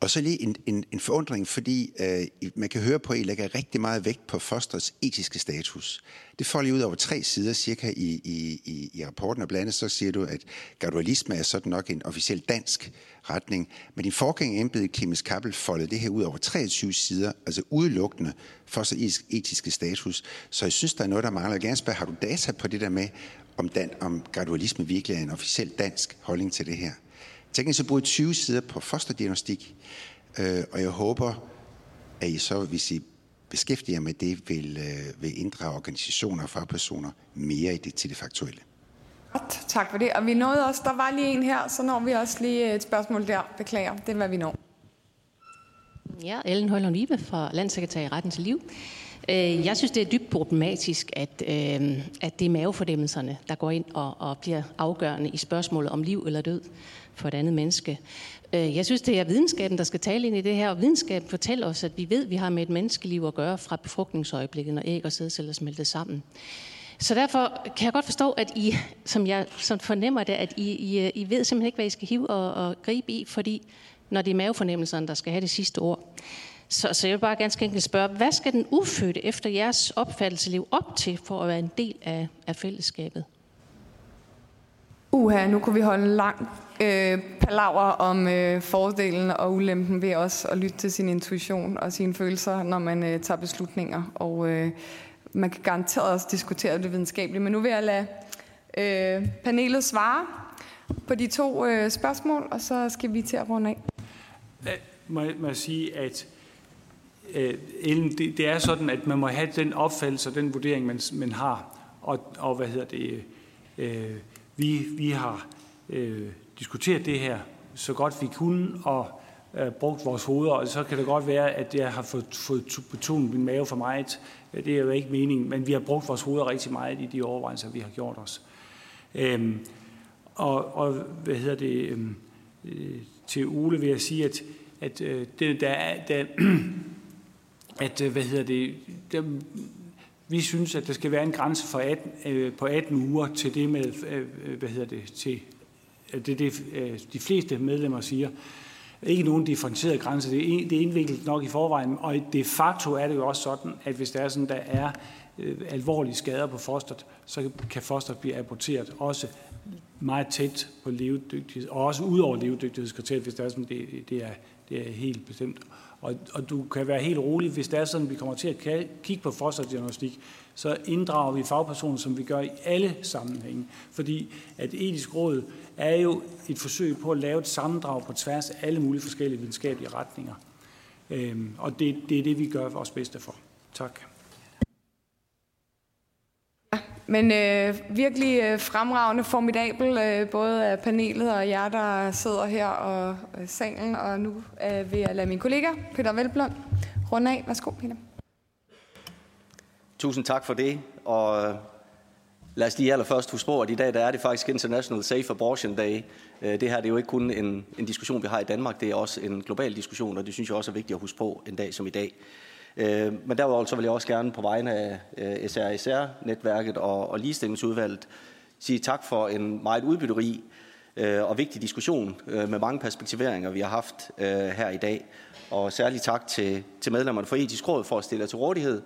Og så lige en, en, en forundring, fordi øh, man kan høre på, at I lægger rigtig meget vægt på fosterets etiske status. Det får lige ud over tre sider cirka i, i, i, i rapporten, og blandt andet så siger du, at gradualisme er sådan nok en officiel dansk retning. Men din forgænger embedet Clemens Kappel foldede det her ud over 23 sider, altså udelukkende fosterets etiske status. Så jeg synes, der er noget, der mangler. Jeg gerne spørge, har du data på det der med, om, dan, om gradualisme virkelig er en officiel dansk holdning til det her? Teknisk så bruger 20 sider på fosterdiagnostik, øh, og jeg håber, at I så, hvis I beskæftiger med det, vil, øh, vil inddrage organisationer og fagpersoner mere i det, til det faktuelle. Godt, tak for det. Og vi nåede også, der var lige en her, så når vi også lige et spørgsmål der. Beklager, det er hvad vi når. Ja, Ellen Højlund Ibe fra Landssekretær i Retten til Liv. Øh, jeg synes, det er dybt problematisk, at, øh, at det er mavefordemmelserne, der går ind og, og bliver afgørende i spørgsmålet om liv eller død for et andet menneske. Øh, jeg synes, det er videnskaben, der skal tale ind i det her, og videnskaben fortæller os, at vi ved, at vi har med et menneskeliv at gøre fra befrugtningsøjeblikket, når æg og sædceller smelter sammen. Så derfor kan jeg godt forstå, at I, som jeg som fornemmer det, at I, I, I ved simpelthen ikke, hvad I skal hive og, og gribe i, fordi når det er mavefornemmelserne, der skal have det sidste ord. Så, så jeg vil bare ganske enkelt spørge, hvad skal den ufødte efter jeres opfattelse leve op til for at være en del af, af fællesskabet? Uha, nu kunne vi holde en lang øh, palaver om øh, fordelen og ulempen ved også at lytte til sin intuition og sine følelser, når man øh, tager beslutninger. Og øh, man kan garanteret også diskutere det videnskabeligt. Men nu vil jeg lade øh, panelet svare på de to øh, spørgsmål, og så skal vi til at runde af. Må jeg, må jeg sige, at øh, Ellen, det, det er sådan, at man må have den opfattelse og den vurdering, man, man har. Og, og hvad hedder det? Øh, vi, vi har øh, diskuteret det her så godt vi kunne, og øh, brugt vores hoveder, og så kan det godt være, at jeg har fået, fået betonet min mave for meget. Øh, det er jo ikke meningen, men vi har brugt vores hoveder rigtig meget i de overvejelser, vi har gjort os. Øhm, og, og hvad hedder det, øhm, øh, til Ole vil jeg sige, at, at øh, det, der er, der, at, øh, hvad hedder det, der, vi synes, at der skal være en grænse for 18, øh, på 18 uger til det med, øh, hvad hedder det, til øh, det, det øh, de fleste medlemmer siger. Ikke nogen differentieret grænse. Det er, det er indviklet nok i forvejen, og de facto er det jo også sådan, at hvis der er sådan, der er øh, alvorlige skader på fosteret, så kan fosteret blive aborteret også meget tæt på levedygtighed, og også ud over levedygtighedskriteriet, hvis det er sådan, det, det, er, det er helt bestemt. Og, og du kan være helt rolig, hvis det er sådan, at vi kommer til at kigge på fosterdiagnostik, så inddrager vi fagpersoner, som vi gør i alle sammenhænge. Fordi at etisk råd er jo et forsøg på at lave et sammendrag på tværs af alle mulige forskellige videnskabelige retninger. Øhm, og det, det er det, vi gør vores bedste for. Tak. Men øh, virkelig øh, fremragende, formidabel, øh, både af panelet og jer, der sidder her og øh, salen. Og nu øh, vil jeg lade min kollega, Peter Velblom, runde af. Værsgo, Peter. Tusind tak for det. Og øh, lad os lige allerførst huske på, at i dag der er det faktisk International Safe Abortion Day. Øh, det her det er jo ikke kun en, en diskussion, vi har i Danmark, det er også en global diskussion, og det synes jeg også er vigtigt at huske på en dag som i dag. Øh, men derudover så vil jeg også gerne på vegne af øh, SRSR-netværket og, og ligestillingsudvalget sige tak for en meget udbytterig øh, og vigtig diskussion øh, med mange perspektiveringer, vi har haft her i dag. Og særlig tak til, til medlemmerne for etisk råd for at stille til rådighed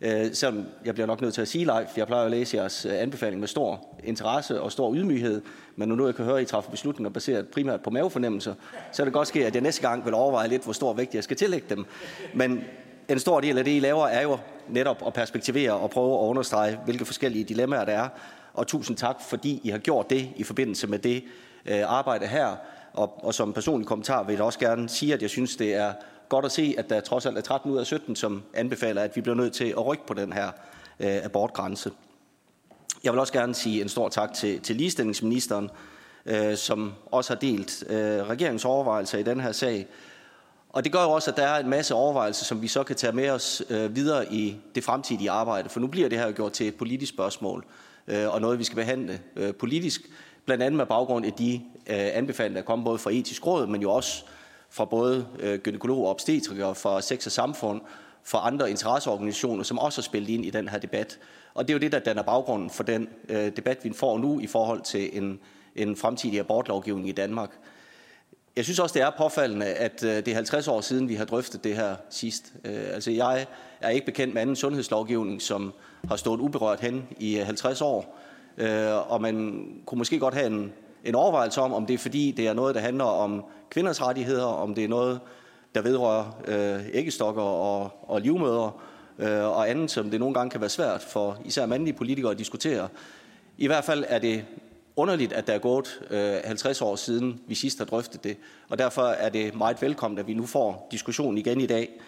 Øh, selvom jeg bliver nok nødt til at sige, live, jeg plejer at læse jeres anbefaling med stor interesse og stor ydmyghed, men nu jeg kan høre, at I træffer beslutninger baseret primært på mavefornemmelser, så er det godt ske, at jeg næste gang vil overveje lidt, hvor stor vægt jeg skal tillægge dem. Men en stor del af det, I laver, er jo netop at perspektivere og prøve at understrege, hvilke forskellige dilemmaer der er. Og tusind tak, fordi I har gjort det i forbindelse med det øh, arbejde her. Og, og som personlig kommentar vil jeg også gerne sige, at jeg synes, det er godt at se, at der trods alt er 13 ud af 17, som anbefaler, at vi bliver nødt til at rykke på den her øh, abortgrænse. Jeg vil også gerne sige en stor tak til, til ligestillingsministeren, øh, som også har delt øh, regeringens overvejelser i den her sag. Og det gør jo også, at der er en masse overvejelser, som vi så kan tage med os øh, videre i det fremtidige arbejde. For nu bliver det her gjort til et politisk spørgsmål, øh, og noget, vi skal behandle øh, politisk, blandt andet med baggrund af de øh, anbefalinger, der kom både fra etisk råd, men jo også fra både øh, gynekologer og obstetrikere, fra sex og samfund, fra andre interesseorganisationer, som også har spillet ind i den her debat. Og det er jo det, der danner baggrunden for den øh, debat, vi får nu i forhold til en, en fremtidig abortlovgivning i Danmark. Jeg synes også, det er påfaldende, at øh, det er 50 år siden, vi har drøftet det her sidst. Øh, altså, jeg er ikke bekendt med anden sundhedslovgivning, som har stået uberørt hen i øh, 50 år. Og man kunne måske godt have en, en overvejelse om, om det er fordi, det er noget, der handler om kvinders rettigheder, om det er noget, der vedrører øh, æggestokker og, og livmøder øh, og andet, som det nogle gange kan være svært for især mandlige politikere at diskutere. I hvert fald er det underligt, at der er gået øh, 50 år siden, vi sidst har drøftet det, og derfor er det meget velkommen, at vi nu får diskussionen igen i dag.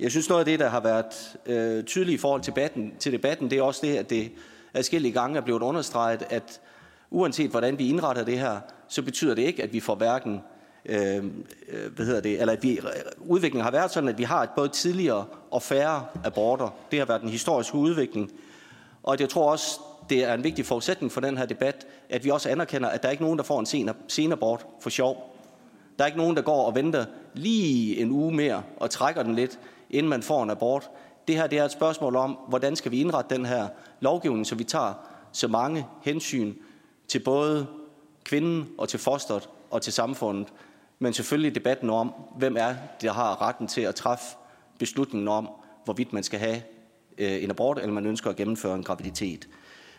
Jeg synes, noget af det, der har været øh, tydeligt i forhold til debatten, til debatten, det er også det, at det adskillige gange er blevet understreget, at uanset hvordan vi indretter det her, så betyder det ikke, at vi får hverken øh, øh hvad hedder det, eller at vi, øh, udviklingen har været sådan, at vi har et både tidligere og færre aborter. Det har været den historiske udvikling. Og jeg tror også, det er en vigtig forudsætning for den her debat, at vi også anerkender, at der er nogen, der får en sen, sen for sjov. Der er ikke nogen, der går og venter lige en uge mere og trækker den lidt, inden man får en abort. Det her det er et spørgsmål om, hvordan skal vi indrette den her lovgivning, så vi tager så mange hensyn til både kvinden og til fosteret og til samfundet, men selvfølgelig debatten om, hvem er der har retten til at træffe beslutningen om, hvorvidt man skal have øh, en abort, eller man ønsker at gennemføre en graviditet.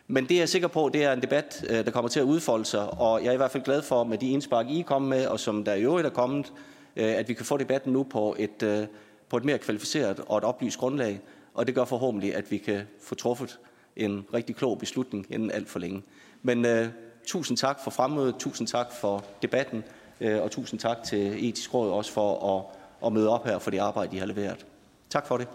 Men det er sikker på, det er en debat, øh, der kommer til at udfolde sig, og jeg er i hvert fald glad for, med de indspark, I er kommet med, og som der i øvrigt er kommet, øh, at vi kan få debatten nu på et, øh, på et mere kvalificeret og et oplyst grundlag, og det gør forhåbentlig, at vi kan få truffet en rigtig klog beslutning inden alt for længe. Men uh, tusind tak for fremmødet, tusind tak for debatten, uh, og tusind tak til Etisk Råd også for at, at møde op her for det arbejde, I har leveret. Tak for det.